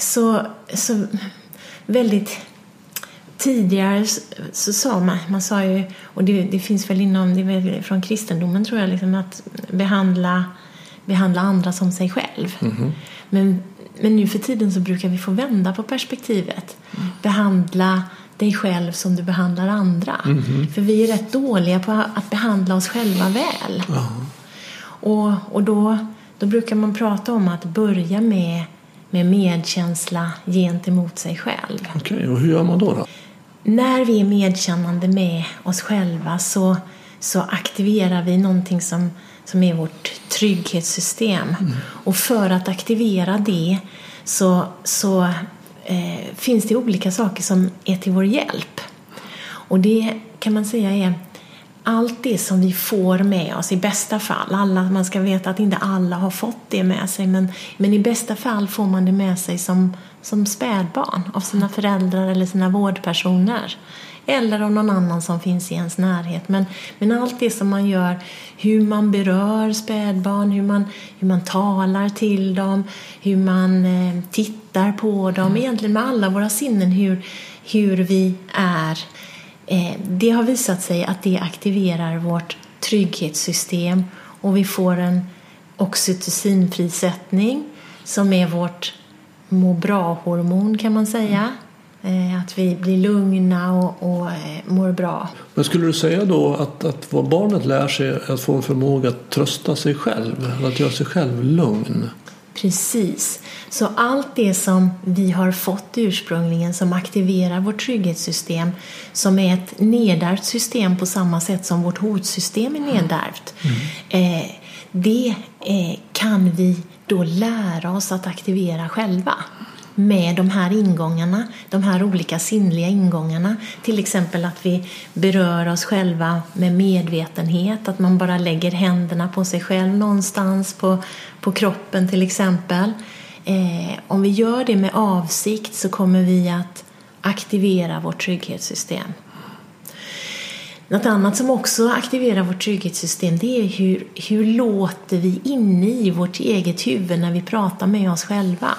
så, så väldigt tidigare så sa man, man sa ju, och det, det finns väl inom, det är väl från kristendomen tror jag, liksom att behandla, behandla andra som sig själv. Men, men nu för tiden så brukar vi få vända på perspektivet. Behandla dig själv som du behandlar andra. För vi är rätt dåliga på att behandla oss själva väl. Och, och då, då brukar man prata om att börja med, med medkänsla gentemot sig själv. Okej, och hur gör man då? då? När vi är medkännande med oss själva så, så aktiverar vi någonting som, som är vårt trygghetssystem. Och för att aktivera det så, så eh, finns det olika saker som är till vår hjälp. Och det kan man säga är allt det som vi får med oss i bästa fall. Alla, man ska veta att inte alla har fått det med sig men, men i bästa fall får man det med sig som, som spädbarn av sina föräldrar eller sina vårdpersoner. Eller av någon annan som finns i ens närhet. Men, men allt det som man gör, hur man berör spädbarn, hur man, hur man talar till dem, hur man eh, tittar på dem, egentligen med alla våra sinnen hur, hur vi är Eh, det har visat sig att det aktiverar vårt trygghetssystem och vi får en oxytocinfrisättning som är vårt må bra-hormon kan man säga. Eh, att vi blir lugna och, och eh, mår bra. Men skulle du säga då att, att vad barnet lär sig är att få en förmåga att trösta sig själv, att göra sig själv lugn? Precis. Så allt det som vi har fått ursprungligen som aktiverar vårt trygghetssystem som är ett nedärvt system på samma sätt som vårt hotsystem är nedärvt. Eh, det eh, kan vi då lära oss att aktivera själva med de här ingångarna, de här olika sinnliga ingångarna. Till exempel att vi berör oss själva med medvetenhet, att man bara lägger händerna på sig själv någonstans på, på kroppen till exempel. Eh, om vi gör det med avsikt så kommer vi att aktivera vårt trygghetssystem. Något annat som också aktiverar vårt trygghetssystem det är hur, hur låter vi inne i vårt eget huvud när vi pratar med oss själva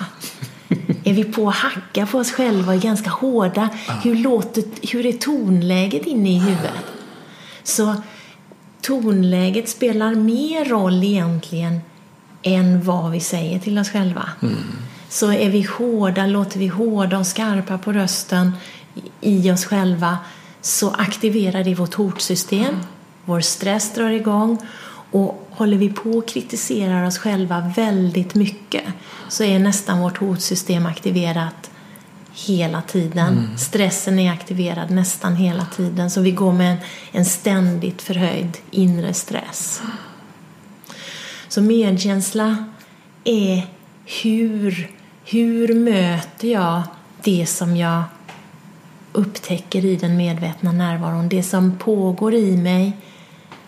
är vi på att hacka på oss själva och är ganska hårda? Hur, låter, hur är tonläget inne i huvudet? Så tonläget spelar mer roll egentligen än vad vi säger till oss själva. Så är vi hårda, låter vi hårda och skarpa på rösten i oss själva så aktiverar det vårt hotsystem. Vår stress drar igång och håller vi på och kritiserar oss själva väldigt mycket så är nästan vårt hotsystem aktiverat hela tiden. Stressen är aktiverad nästan hela tiden så vi går med en, en ständigt förhöjd inre stress. Så medkänsla är hur, hur möter jag det som jag upptäcker i den medvetna närvaron, det som pågår i mig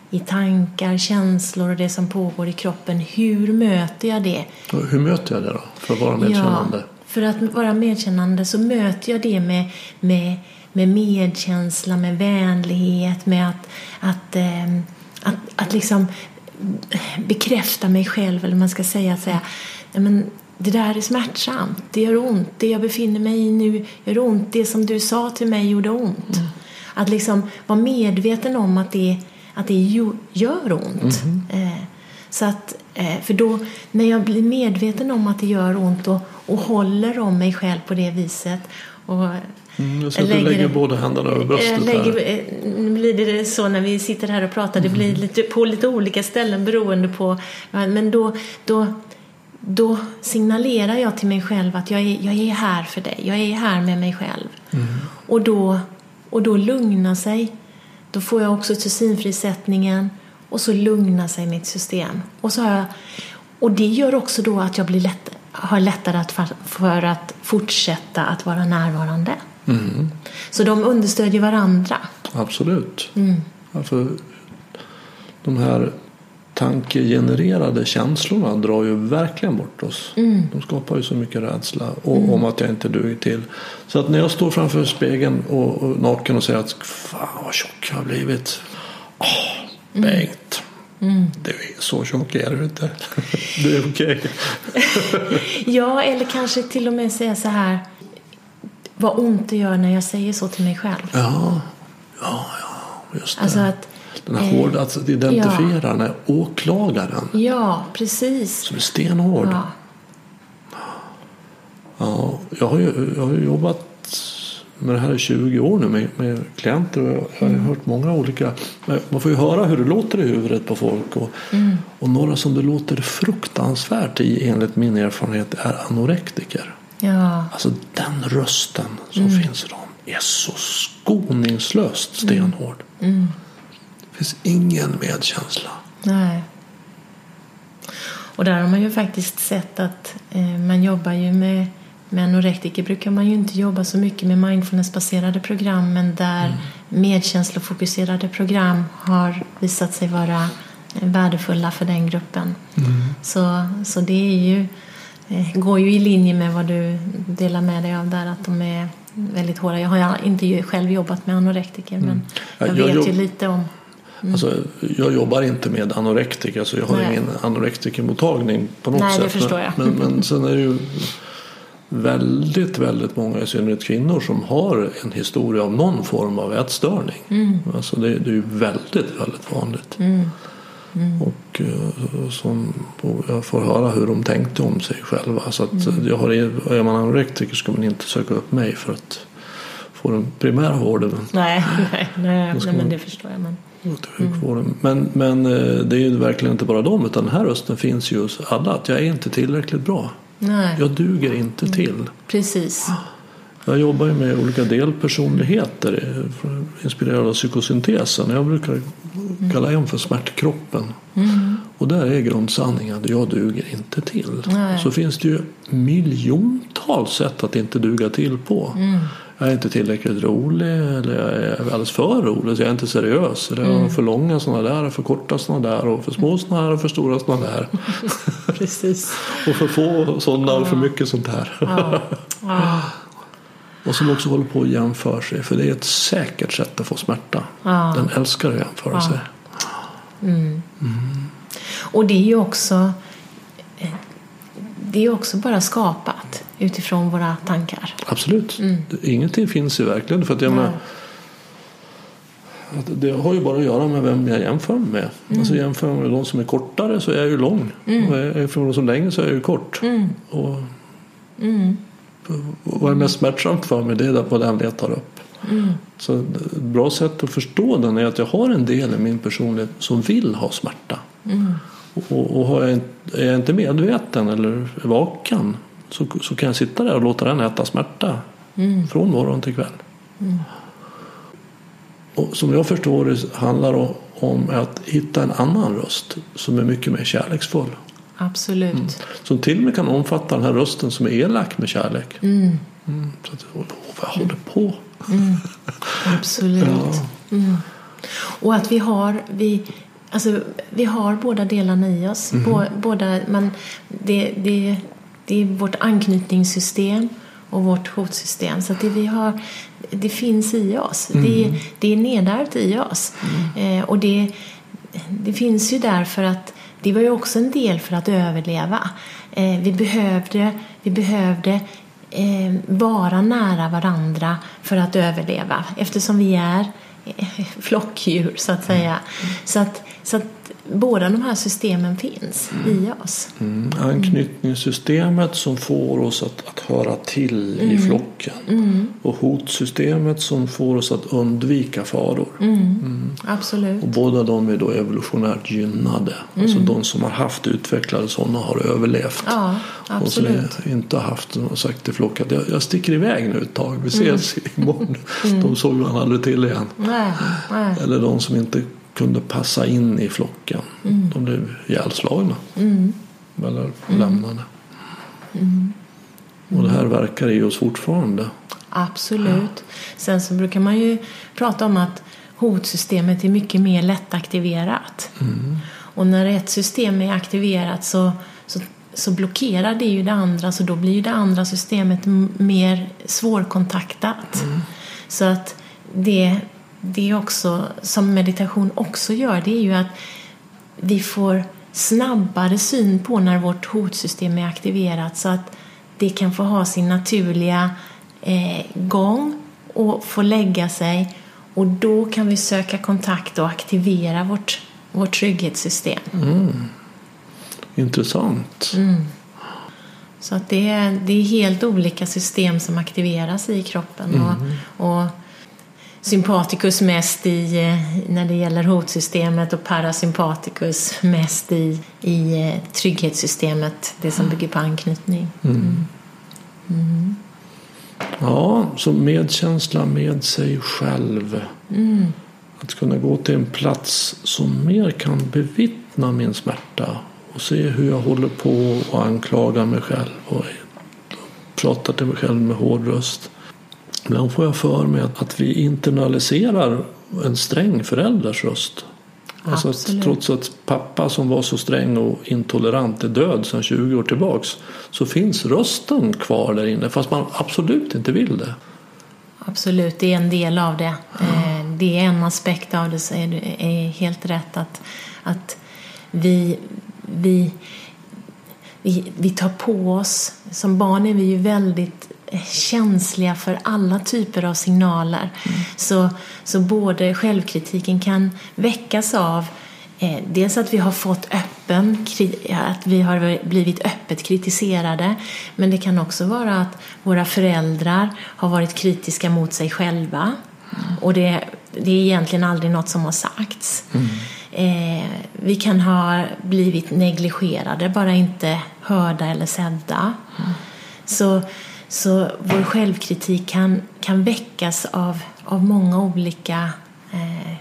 i tankar, känslor och det som pågår i kroppen. Hur möter jag det? Hur möter jag det då, för att vara medkännande? Ja, för att vara medkännande så möter jag det med, med, med medkänsla, med vänlighet, med att, att, eh, att, att liksom bekräfta mig själv, eller man ska säga, att säga men det där är smärtsamt, det gör ont, det jag befinner mig i nu gör ont, det som du sa till mig gjorde ont. Mm. Att liksom vara medveten om att det, att det gör ont. Mm. Så att, eh, för då, när jag blir medveten om att det gör ont och, och håller om mig själv på det viset och Mm, jag ser att du lägger båda händerna över bröstet lägger, här. eh, Nu blir det så när vi sitter här och pratar. Det blir lite, på lite olika ställen beroende på. Men då, då, då signalerar jag till mig själv att jag är, jag är här för dig. Jag är här med mig själv. Och, då, och då lugnar sig. Då får jag också oxytocinfrisättningen och så lugnar sig mitt system. Och, så jag, och det gör också då att jag blir lätt, har lättare att, för, att fortsätta att vara närvarande. Mm. Så de understödjer varandra. Absolut. Mm. För de här tankegenererade känslorna drar ju verkligen bort oss. Mm. De skapar ju så mycket rädsla och, om att jag inte duger till. Så att när jag står framför spegeln och, och naken och säger att fan vad tjock jag har blivit. Åh, Bengt. Du är så tjock är du inte. Du är okej. Ja, eller kanske till och med säga så här. Vad ont det gör när jag säger så till mig själv. Ja, ja, ja, just det. Alltså att, den här hårda, att identifiera den här åklagaren ja, precis. som är stenhård. Ja. Ja, jag har ju, jag har jobbat med det här i 20 år nu med, med klienter och jag har ju hört många olika. Man får ju höra hur det låter i huvudet på folk och, och några som det låter fruktansvärt i enligt min erfarenhet är anorektiker. Ja, Alltså den rösten som finns i dem är så skoningslöst stenhård. Det finns ingen medkänsla. nej. Och där har man ju faktiskt sett att eh, man jobbar ju med med anorektiker brukar man ju inte jobba så mycket med mindfulnessbaserade program men där medkänslofokuserade program har visat sig vara eh, värdefulla för den gruppen. Så, så det är ju, eh, går ju i linje med vad du delar med dig av där att de är väldigt hårda. Jag har inte ju själv jobbat med anorektiker men Ja, jag jag vet ju jobb- lite om Alltså, jag jobbar inte med anorektiker så jag har Nej. ingen anorektikermottagning på något Nej, det sätt. förstår jag. Men, men sen är det ju väldigt, väldigt många, i synnerhet kvinnor, som har en historia av någon form av ätstörning. Mm. Alltså det, det är ju väldigt, väldigt vanligt. Och eh, som, och jag får höra hur de tänkte om sig själva. Så att Mm. jag har, är man anorektiker ska man inte söka upp mig för att få den primära vården. Nej, nej, nej, nej men det förstår jag. Men, Sjukvården. Men, men eh, det är ju verkligen inte bara dem utan den här rösten finns ju hos alla. Att jag är inte tillräckligt bra. nej, Jag duger inte till. precis. Jag jobbar ju med olika delpersonligheter eh, inspirerad av psykosyntesen. Jag brukar kalla en för smärtkroppen. Och där är grundsanningen att jag duger inte till. Nej. Så finns det ju miljontals sätt att inte duga till på. Jag är inte tillräckligt rolig eller jag är alldeles för rolig så jag är inte seriös. Eller jag har för långa sådana där, för korta sådana där och för små sådana här och för stora sådana där. precis. Och för få sådana och för mycket sånt här. Ja. Ja. Och som också håller på att jämföra sig. För det är ett säkert sätt att få smärta. Den älskar att jämföra sig. Och det är ju också eh, det är också bara skapat. Utifrån våra tankar. Absolut. Ingenting finns i verkligheten. För att jag att det har ju bara att göra med vem jag jämför mig med. Alltså jämför med de som är kortare så är jag ju lång. Och är jag för de som är längre så är jag ju kort. Och, och vad är mest smärtsamt för mig det är vad den letar upp. Så ett bra sätt att förstå den är att jag har en del i min personlighet som vill ha smärta. Och, och har jag, är jag inte medveten eller vaken så, så kan jag sitta där och låta den äta smärta från morgon till kväll. Och som jag förstår det handlar det om att hitta en annan röst som är mycket mer kärleksfull. Absolut. Som till och med kan omfatta den här rösten som är elak med kärlek. Mm, så att, åh, vad jag håller på. Absolut. Mm. Och att vi har, vi, alltså, vi har båda delarna i oss. Bå, båda, men det, det, det är vårt anknytningssystem och vårt hotsystem. Så att det, vi har, det finns i oss. Det, det är nedärvt i oss. Eh, och det, det finns ju där för att det var ju också en del för att överleva. Eh, vi behövde, vi behövde eh, vara nära varandra för att överleva eftersom vi är eh, flockdjur så att säga. Så att, så att båda de här systemen finns i oss. Mm, anknytningssystemet som får oss att, att höra till i flocken. Och hotsystemet som får oss att undvika faror. Absolut. Och båda de är då evolutionärt gynnade. Alltså de som har haft utvecklade sådana har överlevt. Ja, Och som inte har haft och sagt till flocken att jag, jag sticker iväg nu ett tag. Vi ses imorgon. De såg man aldrig till igen. Nej, nej. Eller de som inte kunde passa in i flocken. De blev ihjälslagna. Eller lämnade. Och det här verkar i oss fortfarande. Absolut. Sen så brukar man ju prata om att hotsystemet är mycket mer lättaktiverat. Och när ett system är aktiverat så, så, så blockerar det ju det andra så då blir ju det andra systemet mer svårkontaktat. Så att det, det också, som meditation också gör, det är ju att vi får snabbare syn på när vårt hotsystem är aktiverat så att det kan få ha sin naturliga eh, gång och få lägga sig och då kan vi söka kontakt och aktivera vårt, vårt trygghetssystem. Intressant. Så att det, är, det är helt olika system som aktiveras i kroppen. Och, och sympaticus mest i, eh, när det gäller hotsystemet och parasympaticus mest i, i eh, trygghetssystemet, det som bygger på anknytning. Ja, så medkänsla med sig själv. Att kunna gå till en plats som mer kan bevittna min smärta och se hur jag håller på och anklagar mig själv och pratar till mig själv med hård röst. Ibland får jag för mig att, att vi internaliserar en sträng förälders röst. Alltså att, trots att pappa som var så sträng och intolerant är död sedan 20 år tillbaks så finns rösten kvar där inne fast man absolut inte vill det. Absolut, det är en del av det. Eh, Det är en aspekt av det, så är det är helt rätt att, att vi, vi, vi, vi tar på oss, som barn är vi ju väldigt känsliga för alla typer av signaler. Så, så både självkritiken kan väckas av Eh, dels att vi har fått öppen, att vi har blivit öppet kritiserade. Men det kan också vara att våra föräldrar har varit kritiska mot sig själva. Och det, det är egentligen aldrig något som har sagts. Eh, vi kan ha blivit negligerade, bara inte hörda eller sedda. Så, så vår självkritik kan, kan väckas av, av många olika eh,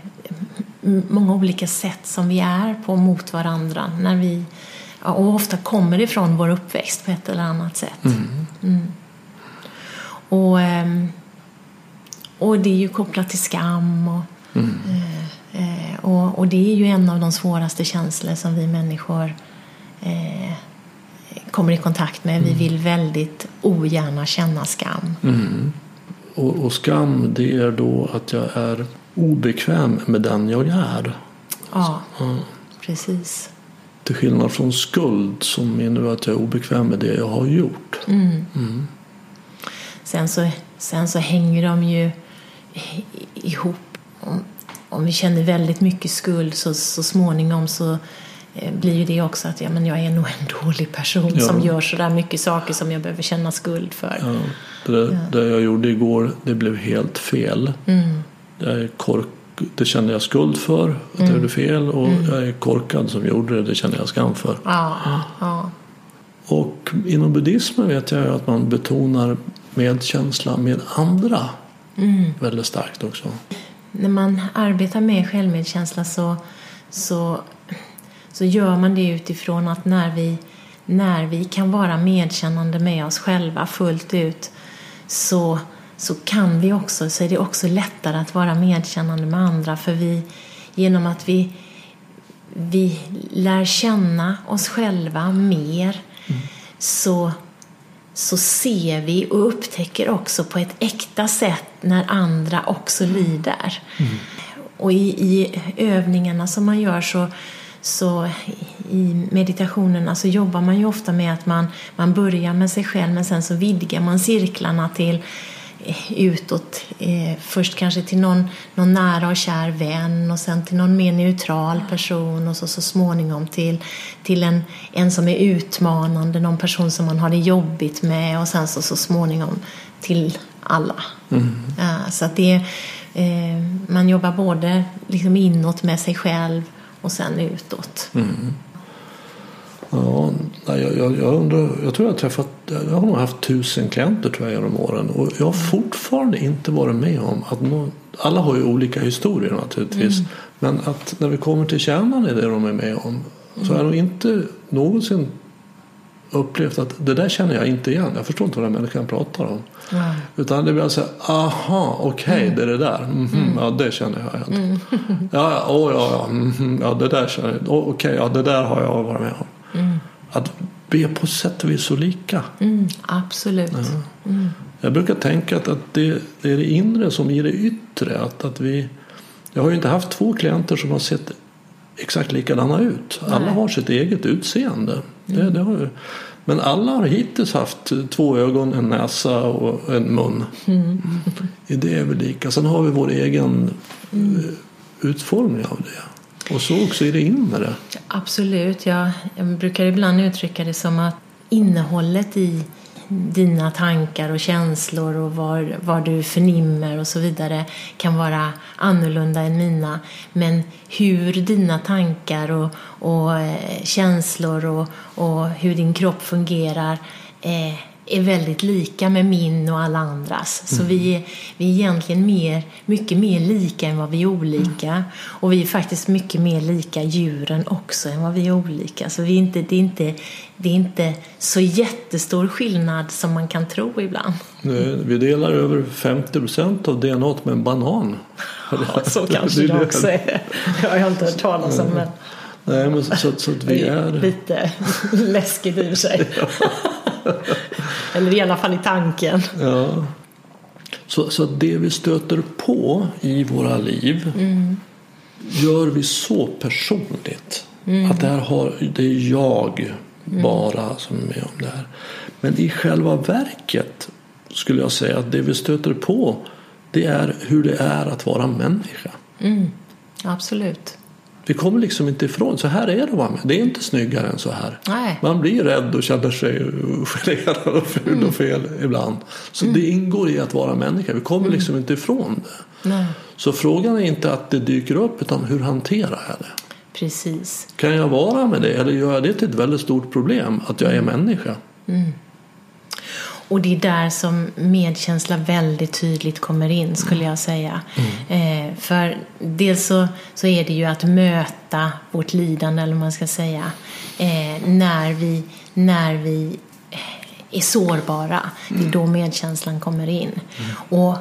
många olika sätt som vi är på mot varandra när vi och ofta kommer ifrån vår uppväxt på ett eller annat sätt. Mm. Och, ehm, och det är ju kopplat till skam och, eh, eh, och, och det är ju en av de svåraste känslor som vi människor eh, kommer i kontakt med. Vi vill väldigt ogärna känna skam. Och, och skam det är då att jag är obekväm med den jag är. Ja, precis. Till skillnad från skuld som innebär att jag är obekväm med det jag har gjort. Mm. Sen, så, sen så hänger de ju ihop. Om, om vi känner väldigt mycket skuld så, så småningom så blir ju det också att ja, men jag är nog en dålig person Ja. som gör så där mycket saker som jag behöver känna skuld för. Ja, det, där, det jag gjorde igår det blev helt fel. Mm. Jag kork, det kände jag skuld för, att Mm. jag gjorde fel. Och jag är korkad som gjorde det, det känner jag skam för. Ja, ja. Och inom buddhismen vet jag ju att man betonar medkänsla med andra Mm. väldigt starkt också. När man arbetar med självmedkänsla så, så, så gör man det utifrån att när vi, när vi kan vara medkännande med oss själva fullt ut så, så kan vi också, så är det också lättare att vara medkännande med andra. För vi, genom att vi, vi lär känna oss själva mer så så ser vi och upptäcker också på ett äkta sätt när andra också lider. Och i, i övningarna som man gör så, så i meditationerna så jobbar man ju ofta med att man, man börjar med sig själv men sen så vidgar man cirklarna till eh, utåt. Eh, först kanske till någon, någon nära och kär vän och sen till någon mer neutral person och så, så småningom till, till en, en som är utmanande, någon person som man har det jobbigt med och sen så, så småningom till alla. Ja, så att det, eh, man jobbar både liksom inåt med sig själv och sen utåt. Ja, nej, jag, jag, jag, undrar, jag tror jag har träffat, jag har nog haft tusen klienter tror jag genom åren och jag har fortfarande inte varit med om att någon, alla har ju olika historier naturligtvis men att när vi kommer till kärnan i det de är med om så har jag nog inte någonsin upplevt att det där känner jag inte igen. Jag förstår inte vad den människan pratar om. Ja. Utan det blir alltså, aha, okej, det är det där. Mhm, Ja, det känner jag igen. Ja, ja, åh, ja, ja, mhm, ja, det där känner jag. Åh, Okej, ja, det där har jag varit med om. Att vi är på sätt och vis så lika. Mm, absolut. Jag brukar tänka att, att det, det är det inre som i det yttre. Att, att vi, jag har ju inte haft två klienter som har sett exakt likadana ut. Alla Nej. har sitt eget utseende. Det, det har ju, men alla har hittills haft två ögon, en näsa och en mun. I det är vi lika. Sen har vi vår egen eh, utformning av det. Och så också i det inre. Absolut. Jag, jag brukar ibland uttrycka det som att innehållet i dina tankar och känslor och vad, vad du förnimmer och så vidare kan vara annorlunda än mina. Men hur dina tankar och, och eh, känslor och, och hur din kropp fungerar eh, är väldigt lika med min och alla andras. Så vi är, vi är egentligen mer, mycket mer lika än vad vi är olika. Och vi är faktiskt mycket mer lika djuren också än vad vi är olika. Så vi är inte, det, är inte, det är inte så jättestor skillnad som man kan tro ibland. Nu, Vi delar över 50 procent av DNA med en banan. Ja, så kanske Det det det. också är. Det har jag inte hört talas om. Men Nej, men så, så, så att vi det är lite läskigt i och för sig. Eller i alla fall i tanken. Ja. Så, så det vi stöter på i våra liv gör vi så personligt. Att det här har, det är jag bara som är med om det här. Men i själva verket skulle jag säga att det vi stöter på det är hur det är att vara människa. Absolut. Vi kommer liksom inte ifrån, så här är det med. Det är inte snyggare än så här. Nej. Man blir rädd och känner sig generad och ful och fel ibland. Så det ingår i att vara människa. Vi kommer liksom inte ifrån det. Nej. Så frågan är inte att det dyker upp utan hur hanterar jag det? Precis. Kan jag vara med det eller gör jag det till ett väldigt stort problem att jag är människa? Och det är där som medkänsla väldigt tydligt kommer in, skulle jag säga. Eh, för dels så, så är det ju att möta vårt lidande, eller vad man ska säga, eh, när vi, när vi är sårbara. Det är då medkänslan kommer in. Och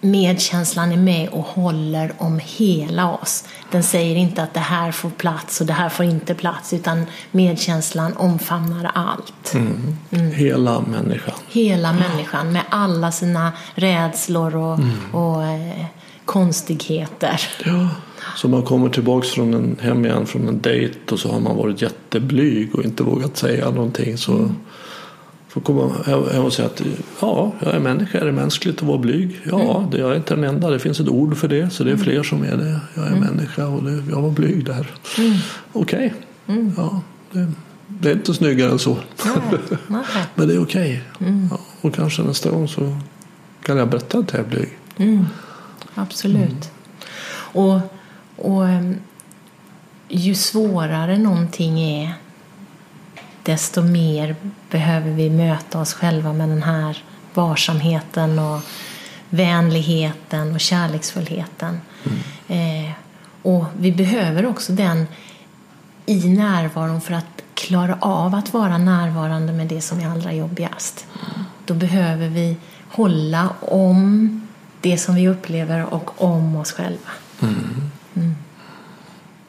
medkänslan är med och håller om hela oss. Den säger inte att det här får plats och det här får inte plats, utan medkänslan omfamnar allt. Hela människan. Hela människan med alla sina rädslor och, och eh, konstigheter. Ja. Så man kommer tillbaks från en, hem igen från en dejt och så har man varit jätteblyg och inte vågat säga någonting. Så mm. får komma hem och säga att ja, jag är människa. Är det mänskligt att vara blyg? Ja, mm. det, jag är inte den enda. Det finns ett ord för det. Så det är mm. fler som är det. Jag är mm. människa och det, jag var blyg där. Mm. Okej. Okay. Mm. Ja, det, det, är inte snyggare än så. Nej, nej. Men det är okej. Okay. Mm. Ja, och kanske nästa gång så kan jag berätta att jag är blyg. Absolut. Och och ehm, ju svårare någonting är desto mer behöver vi möta oss själva med den här varsamheten och vänligheten och kärleksfullheten. Mm. Eh, och vi behöver också den i närvaron för att klara av att vara närvarande med det som är allra jobbigast. Mm. Då behöver vi hålla om det som vi upplever och om oss själva. Mm.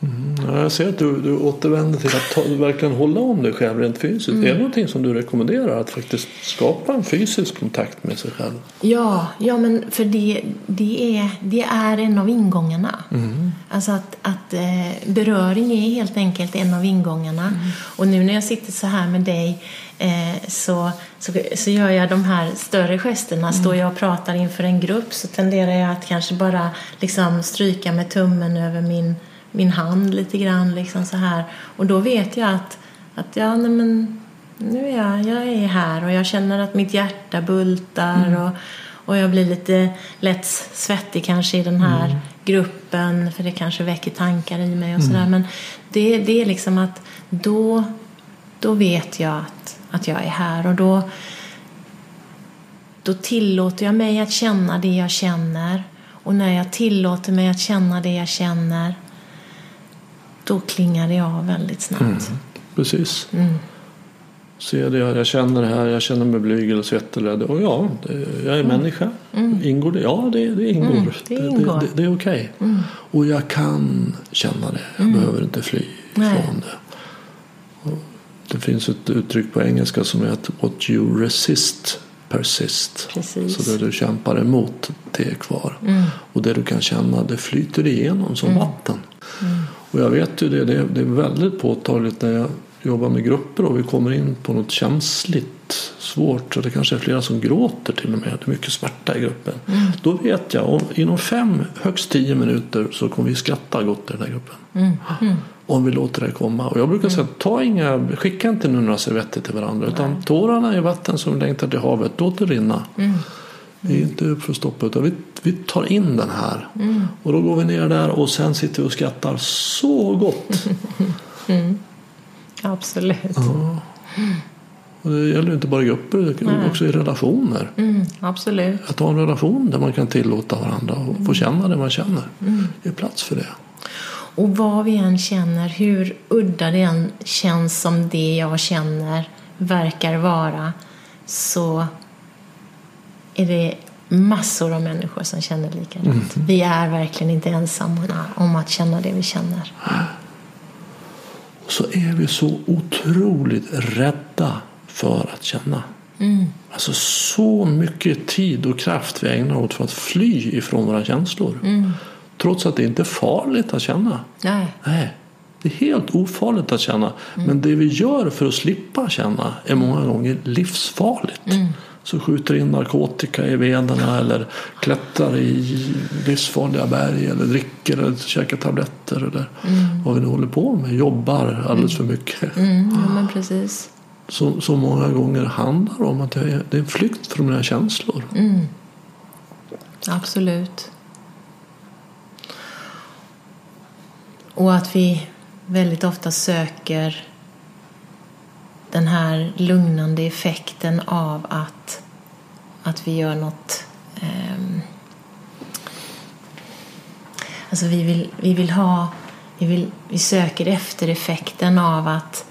Mm. Ja, jag ser att du, du återvänder till att ta, verkligen hålla om dig själv rent fysiskt. Mm. Är det någonting som du rekommenderar? Att faktiskt skapa en fysisk kontakt med sig själv? Ja, ja men för det, det, är, det är en av ingångarna. Mm. Alltså att, att eh, beröring är helt enkelt en av ingångarna. Mm. Och nu när jag sitter så här med dig eh, så, så, så gör jag de här större gesterna. Mm. Står jag och pratar inför en grupp så tenderar jag att kanske bara liksom stryka med tummen över min min hand lite grann liksom så här. Och då vet jag att, att ja, nej men nu är jag, jag är här och jag känner att mitt hjärta bultar mm. och, och jag blir lite lätt svettig kanske i den här mm. gruppen för det kanske väcker tankar i mig och sådär. Mm. Men det, det är liksom att då, då vet jag att, att jag är här och då, då tillåter jag mig att känna det jag känner och när jag tillåter mig att känna det jag känner då klingar det av väldigt snabbt. Mm, precis. Mm. Ser det, jag känner det här, jag känner mig blyg eller svettig. Och ja, det, jag är mm. människa. Mm. Ingår det? Ja, det, det ingår. Mm, det, ingår. det, det är okej. Okay. Mm. Och jag kan känna det. Jag behöver inte fly Nej. från det. Och det finns ett uttryck på engelska som är att what you resist persist. Precis. Så det du kämpar emot, det är kvar. Och det du kan känna, det flyter igenom som vatten. Och jag vet ju det, det, det är väldigt påtagligt när jag jobbar med grupper och vi kommer in på något känsligt, svårt. Så det kanske är flera som gråter till och med. Det är mycket smärta i gruppen. Mm. Då vet jag, om, inom fem, högst tio minuter så kommer vi skratta gott i den här gruppen. Mm. Mm. Om vi låter det komma. Och jag brukar säga, ta inga, skicka inte några servetter till varandra. Utan tårarna är vatten som längtar till havet. Låt det rinna. Vi är inte uppförstoppade utan vi, vi tar in den här. Mm. Och då går vi ner där och sen sitter vi och skrattar så gott. Mm. Absolut. Ja. Och det gäller inte bara grupper, utan också i relationer. Mm, absolut. Att ha en relation där man kan tillåta varandra och få mm. känna det man känner. Mm. Ge plats för det. Och vad vi än känner, hur udda det än känns som det jag känner verkar vara, så är det massor av människor som känner likadant. Mm. Vi är verkligen inte ensamma om att känna det vi känner. Och så är vi så otroligt rädda för att känna. Mm. Alltså så mycket tid och kraft vi ägnar åt för att fly ifrån våra känslor. Mm. Trots att det inte är farligt att känna. Nej. Nej. Det är helt ofarligt att känna. Mm. Men det vi gör för att slippa känna är många gånger livsfarligt. Mm så skjuter in narkotika i venerna eller klättrar i livsfarliga berg eller dricker eller käkar tabletter eller mm. vad vi nu håller på med. Jobbar alldeles för mycket. Mm, ja, precis. Så, så många gånger handlar om att det är, det är en flykt från mina känslor. Mm. Absolut. Och att vi väldigt ofta söker den här lugnande effekten av att, att vi gör något um, Alltså vi vill, vi vill ha, vi, vill, vi söker efter effekten av att,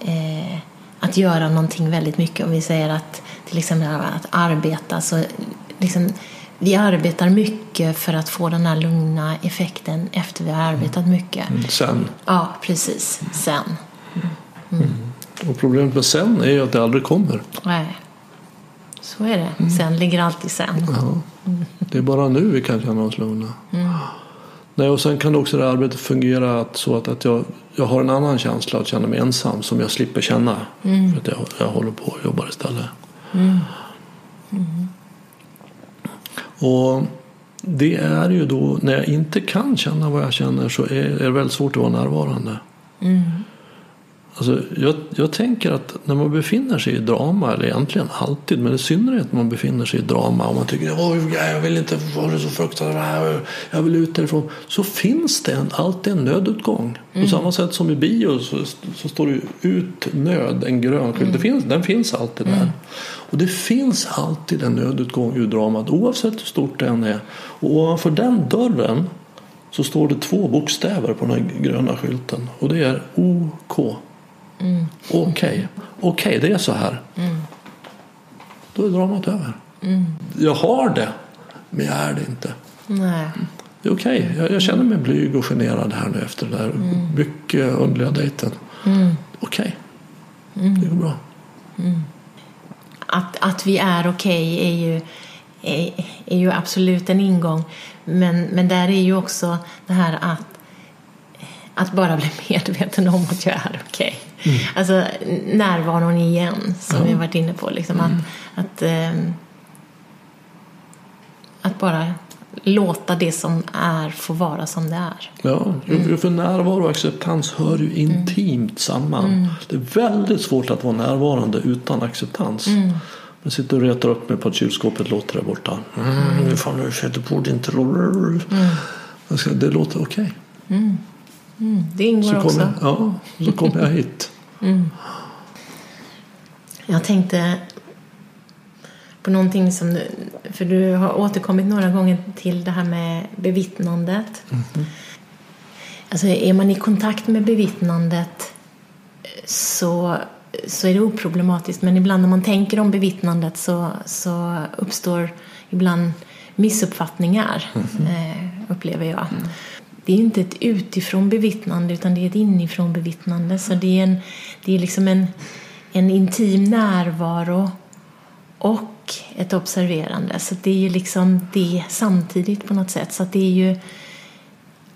eh, att göra någonting väldigt mycket. Om vi säger att till exempel att arbeta så liksom, vi arbetar mycket för att få den här lugna effekten efter vi har arbetat mycket. Mm, sen. Ja, precis. Sen. Mm. Mm. Och problemet med sen är ju att det aldrig kommer. Nej, så är det. Mm. Sen ligger alltid sen. Ja. Det är bara nu vi kan känna oss lugna. Mm. Nej, och sen kan också det här arbetet fungera att, så att, att jag, jag har en annan känsla att känna mig ensam som jag slipper känna. För att jag, jag håller på och jobbar istället. Och det är ju då när jag inte kan känna vad jag känner så är, är det väldigt svårt att vara närvarande. Alltså, jag, jag tänker att när man befinner sig i drama, eller egentligen alltid, men i synnerhet när man befinner sig i drama och man tycker att jag vill inte vara så fruktansvärt, jag vill ut därifrån. Så finns det en, alltid en nödutgång. På samma sätt som i bio så, så står det ut nöd, en grön skylt. Det finns, den finns alltid där. Och det finns alltid en nödutgång ur dramat oavsett hur stort det än är. Och ovanför den dörren så står det två bokstäver på den gröna skylten och det är OK. Okej, okej det är så här. Då är dramat över. Jag har det, men jag är det inte. Nej. Det är okej, jag, jag känner mig blyg och generad här nu efter den där mycket underliga dejten. Okej, det går bra. Att, att vi är okej är, ju, är, är ju absolut en ingång. Men, men där är ju också det här att, att bara bli medveten om att jag är okej. Alltså närvaron igen, som vi har varit inne på. Liksom, att, att, ehm, att bara låta det som är få vara som det är. Ja, mm. för närvaro och acceptans hör ju intimt samman. Det är väldigt svårt att vara närvarande utan acceptans. Jag sitter och retar upp mig på att kylskåpet låter där borta. Mm, fan, det borde inte... Mm. Det låter okej. Mm, det ingår Så också. kommer, ja, så kommer jag hit. Jag tänkte på någonting som du, för du har återkommit några gånger till det här med bevittnandet. Alltså är man i kontakt med bevittnandet så, så är det oproblematiskt men ibland när man tänker om bevittnandet så, så uppstår ibland missuppfattningar eh, upplever jag. Det är inte ett utifrån bevittnande utan det är ett inifrån bevittnande så det är, en, det är liksom en, en intim närvaro och ett observerande. Så det är ju liksom det samtidigt på något sätt. Så det är ju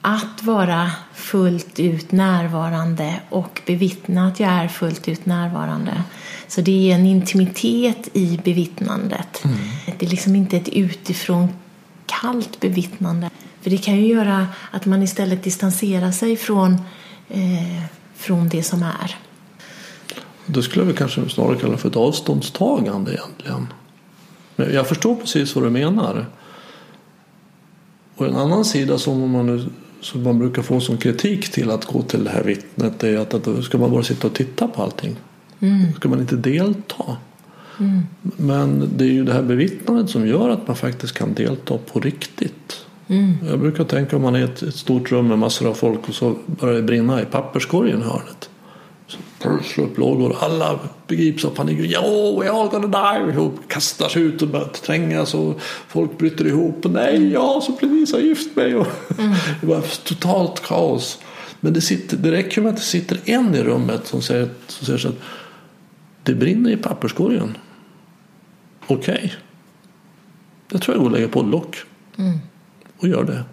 att vara fullt ut närvarande och bevittna att jag är fullt ut närvarande. Så det är en intimitet i bevittnandet. Det är liksom inte ett utifrån kallt bevittnande. För det kan ju göra att man istället distanserar sig från, eh, från det som är. Det skulle jag kanske snarare kalla för ett avståndstagande egentligen. Men jag förstår precis vad du menar. Och en annan sida som man, nu, som man brukar få som kritik till att gå till det här vittnet är att, att ska man bara sitta och titta på allting. Mm. Ska man inte delta. Men det är ju det här bevittnandet som gör att man faktiskt kan delta på riktigt. Mm. Jag brukar tänka om man är i ett, ett stort rum med massor av folk och så börjar det brinna i papperskorgen i hörnet. Så slår upp lågor alla begrips av panik. Ja, we're all gonna die! Och kastar sig ut och börjar trängas och folk bryter ihop. Och nej, ja, så precis har gift mig. Och det var totalt kaos. Men det, sitter, det räcker med att det sitter en i rummet som säger, som säger så att det brinner i papperskorgen. Okej. Det tror jag går att lägga på lock. Och gör det.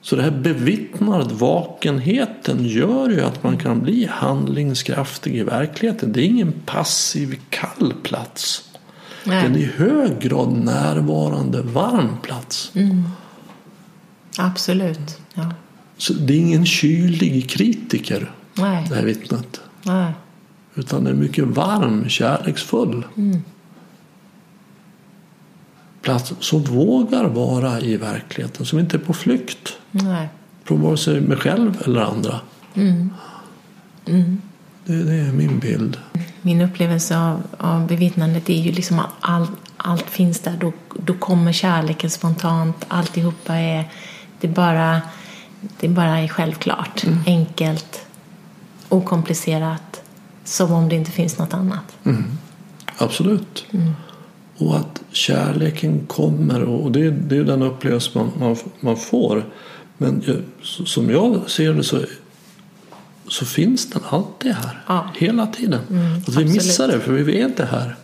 Så det här bevittnandet, vakenheten gör ju att man kan bli handlingskraftig i verkligheten. Det är ingen passiv kall plats. Det är en Nej, i hög grad närvarande varm plats. absolut. Ja. Så det är ingen kylig kritiker, Nej, det här vittnet. nej. Utan det är mycket varm, kärleksfull. Plats som vågar vara i verkligheten, som inte är på flykt. nej. Från vare sig mig själv eller andra. Det, det är min bild. Min upplevelse av, av bevittnandet är ju liksom att all, allt finns där. Då, då kommer kärleken spontant. Alltihopa är, det bara, det bara är självklart. Enkelt, okomplicerat. Som om det inte finns något annat. Absolut. Och att kärleken kommer och det, det är den upplevelse man, man, man får. Men som jag ser det så, så finns den alltid här. Ja. Hela tiden. att vi missar det för vi är inte här.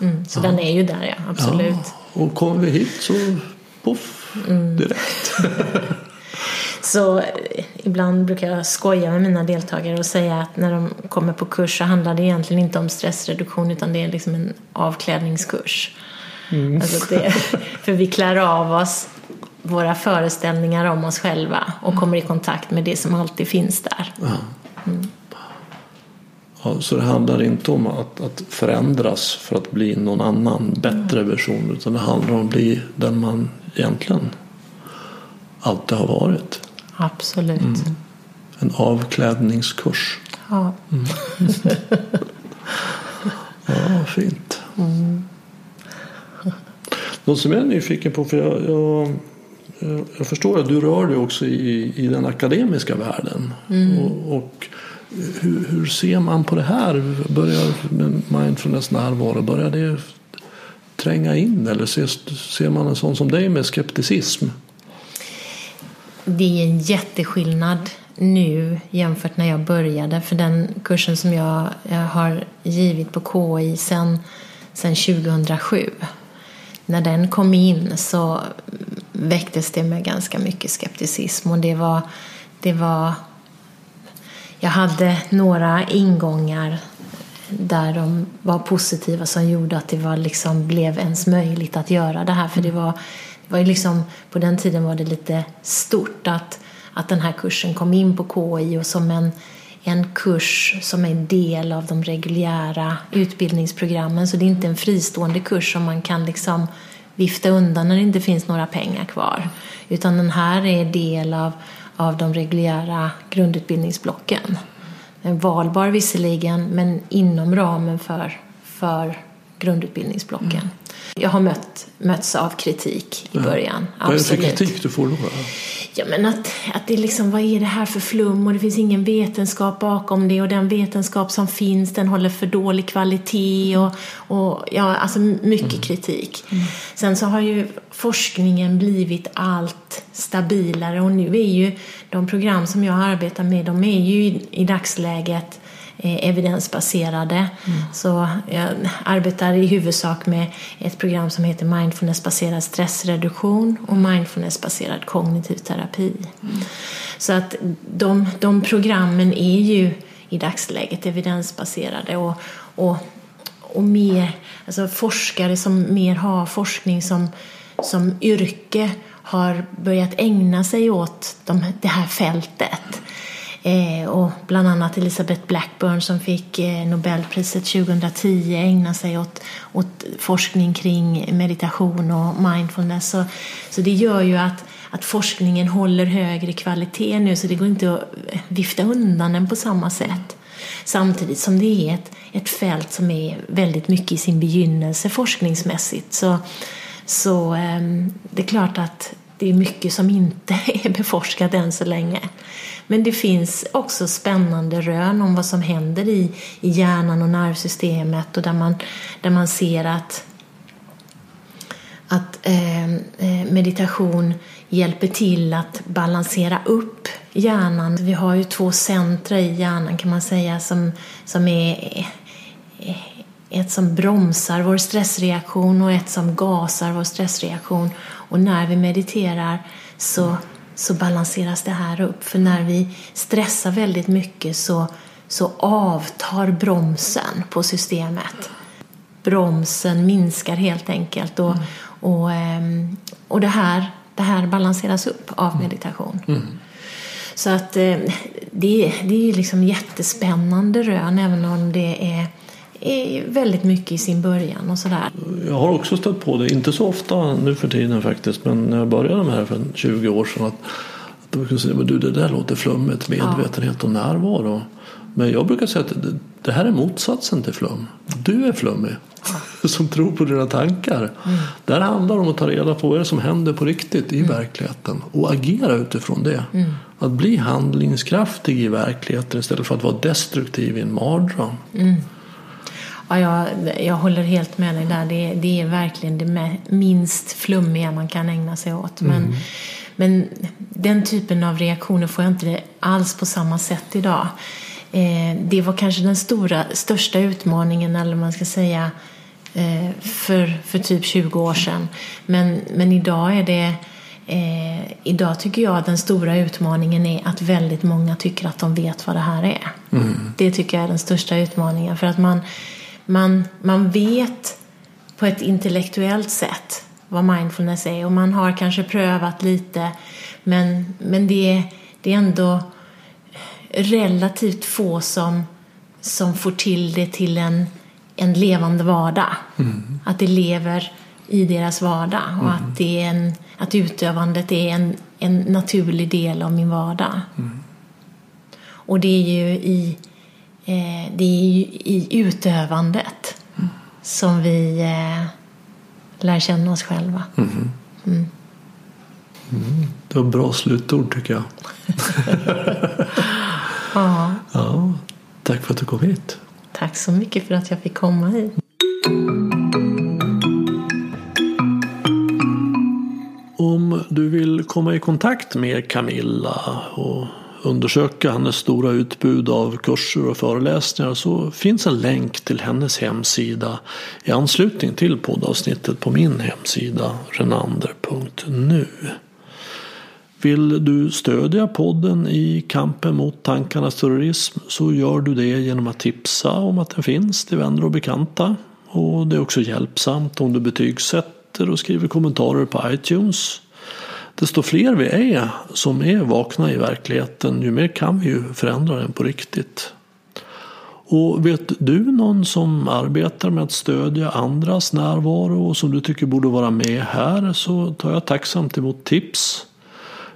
Mm, så den är ju där, ja. Absolut. Ja, och kommer vi hit så poff, Mm. direkt. Så eh, ibland brukar jag skoja med mina deltagare och säga att när de kommer på kurs så handlar det egentligen inte om stressreduktion utan det är liksom en avklädningskurs. Alltså det, för vi klär av oss våra föreställningar om oss själva och kommer i kontakt med det som alltid finns där. Ja, så det handlar inte om att, att förändras för att bli någon annan bättre version utan det handlar om att bli den man egentligen alltid har varit. Absolut. En avklädningskurs. Ja. Ja, fint. Något som jag är nyfiken på, för jag, jag, jag- förstår att du rör dig också i, i den akademiska världen. Och, och hur, hur ser man på det här? Börjar mindfulness närvaro, börjar det tränga in eller ser, ser man en sån som dig med skepticism? Det är en jätteskillnad nu jämfört när jag började. För den kursen som jag, har givit på KI sen, sen 2007. När den kom in så väcktes det med ganska mycket skepticism. Och det var, det var... Jag hade några ingångar där de var positiva som gjorde att det var liksom blev ens möjligt att göra det här. För det var, var ju liksom, på den tiden var det lite stort att, att den här kursen kom in på KI och som en, en kurs som är en del av de reguljära utbildningsprogrammen. Så det är inte en fristående kurs som man kan liksom vifta undan när det inte finns några pengar kvar. Utan den här är del av, av de reguljära grundutbildningsblocken. En valbar visserligen, men inom ramen för, för grundutbildningsblocken. Jag har mött, mötts av kritik i början. Vad är det för kritik du får då? Ja, men att, att det liksom, vad är det här för flum och det finns ingen vetenskap bakom det och den vetenskap som finns den håller för dålig kvalitet och, och ja, alltså mycket kritik. Sen så har ju forskningen blivit allt stabilare och nu är ju de program som jag arbetar med, de är ju i, i dagsläget eh, evidensbaserade. Så jag arbetar i huvudsak med ett program som heter mindfulnessbaserad stressreduktion och mindfulnessbaserad kognitiv terapi. Så att de, de programmen är ju i dagsläget evidensbaserade och, och, och mer, alltså forskare som mer har forskning som, som yrke har börjat ägna sig åt de, det här fältet. Eh, och bland annat Elisabeth Blackburn som fick eh, Nobelpriset 2010 ägna sig åt, åt forskning kring meditation och mindfulness. Så, så det gör ju att, att forskningen håller högre kvalitet nu så det går inte att vifta undan den på samma sätt. Samtidigt som det är ett, ett fält som är väldigt mycket i sin begynnelse forskningsmässigt. Så, så eh, det är klart att det är mycket som inte är beforskat än så länge. Men det finns också spännande rön om vad som händer i, i hjärnan och nervsystemet och där man, där man ser att, att eh, eh meditation hjälper till att balansera upp hjärnan. Vi har ju två centra i hjärnan kan man säga som, som är eh, ett som bromsar vår stressreaktion och ett som gasar vår stressreaktion. Och när vi mediterar så, så balanseras det här upp. För när vi stressar väldigt mycket så, så avtar bromsen på systemet. Bromsen minskar helt enkelt. Och, och, ehm, och det, här, det här balanseras upp av meditation. Så att eh, det, det är liksom jättespännande rön även om det är väldigt mycket i sin början och sådär. Jag har också stött på det, inte så ofta nu för tiden faktiskt, men när jag började med det här för 20 år sedan. Att, att kunde säga, men du det där låter flummigt, medvetenhet och närvaro. Men jag brukar säga att det, det här är motsatsen till flum. Du är flummig. Som tror på dina tankar. Det här handlar om att ta reda på vad det är som händer på riktigt i verkligheten. Och agera utifrån det. Att bli handlingskraftig i verkligheten istället för att vara destruktiv i en mardröm. Ja, jag, jag håller helt med dig där. Det, det är verkligen det minst flummiga man kan ägna sig åt. Men, men den typen av reaktioner får jag inte alls på samma sätt idag. Eh, det var kanske den stora, största utmaningen, eller man ska säga eh, för, för typ 20 år sedan. Men, men idag är det Eh, idag tycker jag att den stora utmaningen är att väldigt många tycker att de vet vad det här är. Mm. Det tycker jag är den största utmaningen. För att man, man, man vet på ett intellektuellt sätt vad mindfulness är och man har kanske prövat lite men, men det, det är ändå relativt få som, som får till det till en, en levande vardag. Mm. Att det lever i deras vardag och mm. att, det är en, att utövandet är en, en naturlig del av min vardag. Mm. Och det är ju i, eh, det är ju i utövandet mm. som vi eh, lär känna oss själva. Mm. Mm. Mm. Det var bra slutord tycker jag. ja. ja. Tack för att du kom hit. Tack så mycket för att jag fick komma hit. Om du vill komma i kontakt med Camilla och undersöka hennes stora utbud av kurser och föreläsningar så finns en länk till hennes hemsida i anslutning till poddavsnittet på min hemsida renander.nu. Vill du stödja podden i kampen mot tankarnas terrorism så gör du det genom att tipsa om att den finns till vänner och bekanta. Och det är också hjälpsamt om du betygsätter och skriver kommentarer på iTunes. Desto fler vi är som är vakna i verkligheten, ju mer kan vi ju förändra den på riktigt. Och vet du någon som arbetar med att stödja andras närvaro och som du tycker borde vara med här så tar jag tacksamt emot tips.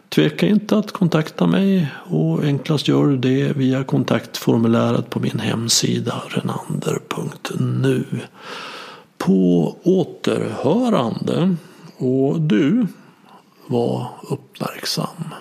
Tveka inte att kontakta mig och enklast gör du det via kontaktformuläret på min hemsida renander.nu. På återhörande och du var uppmärksam.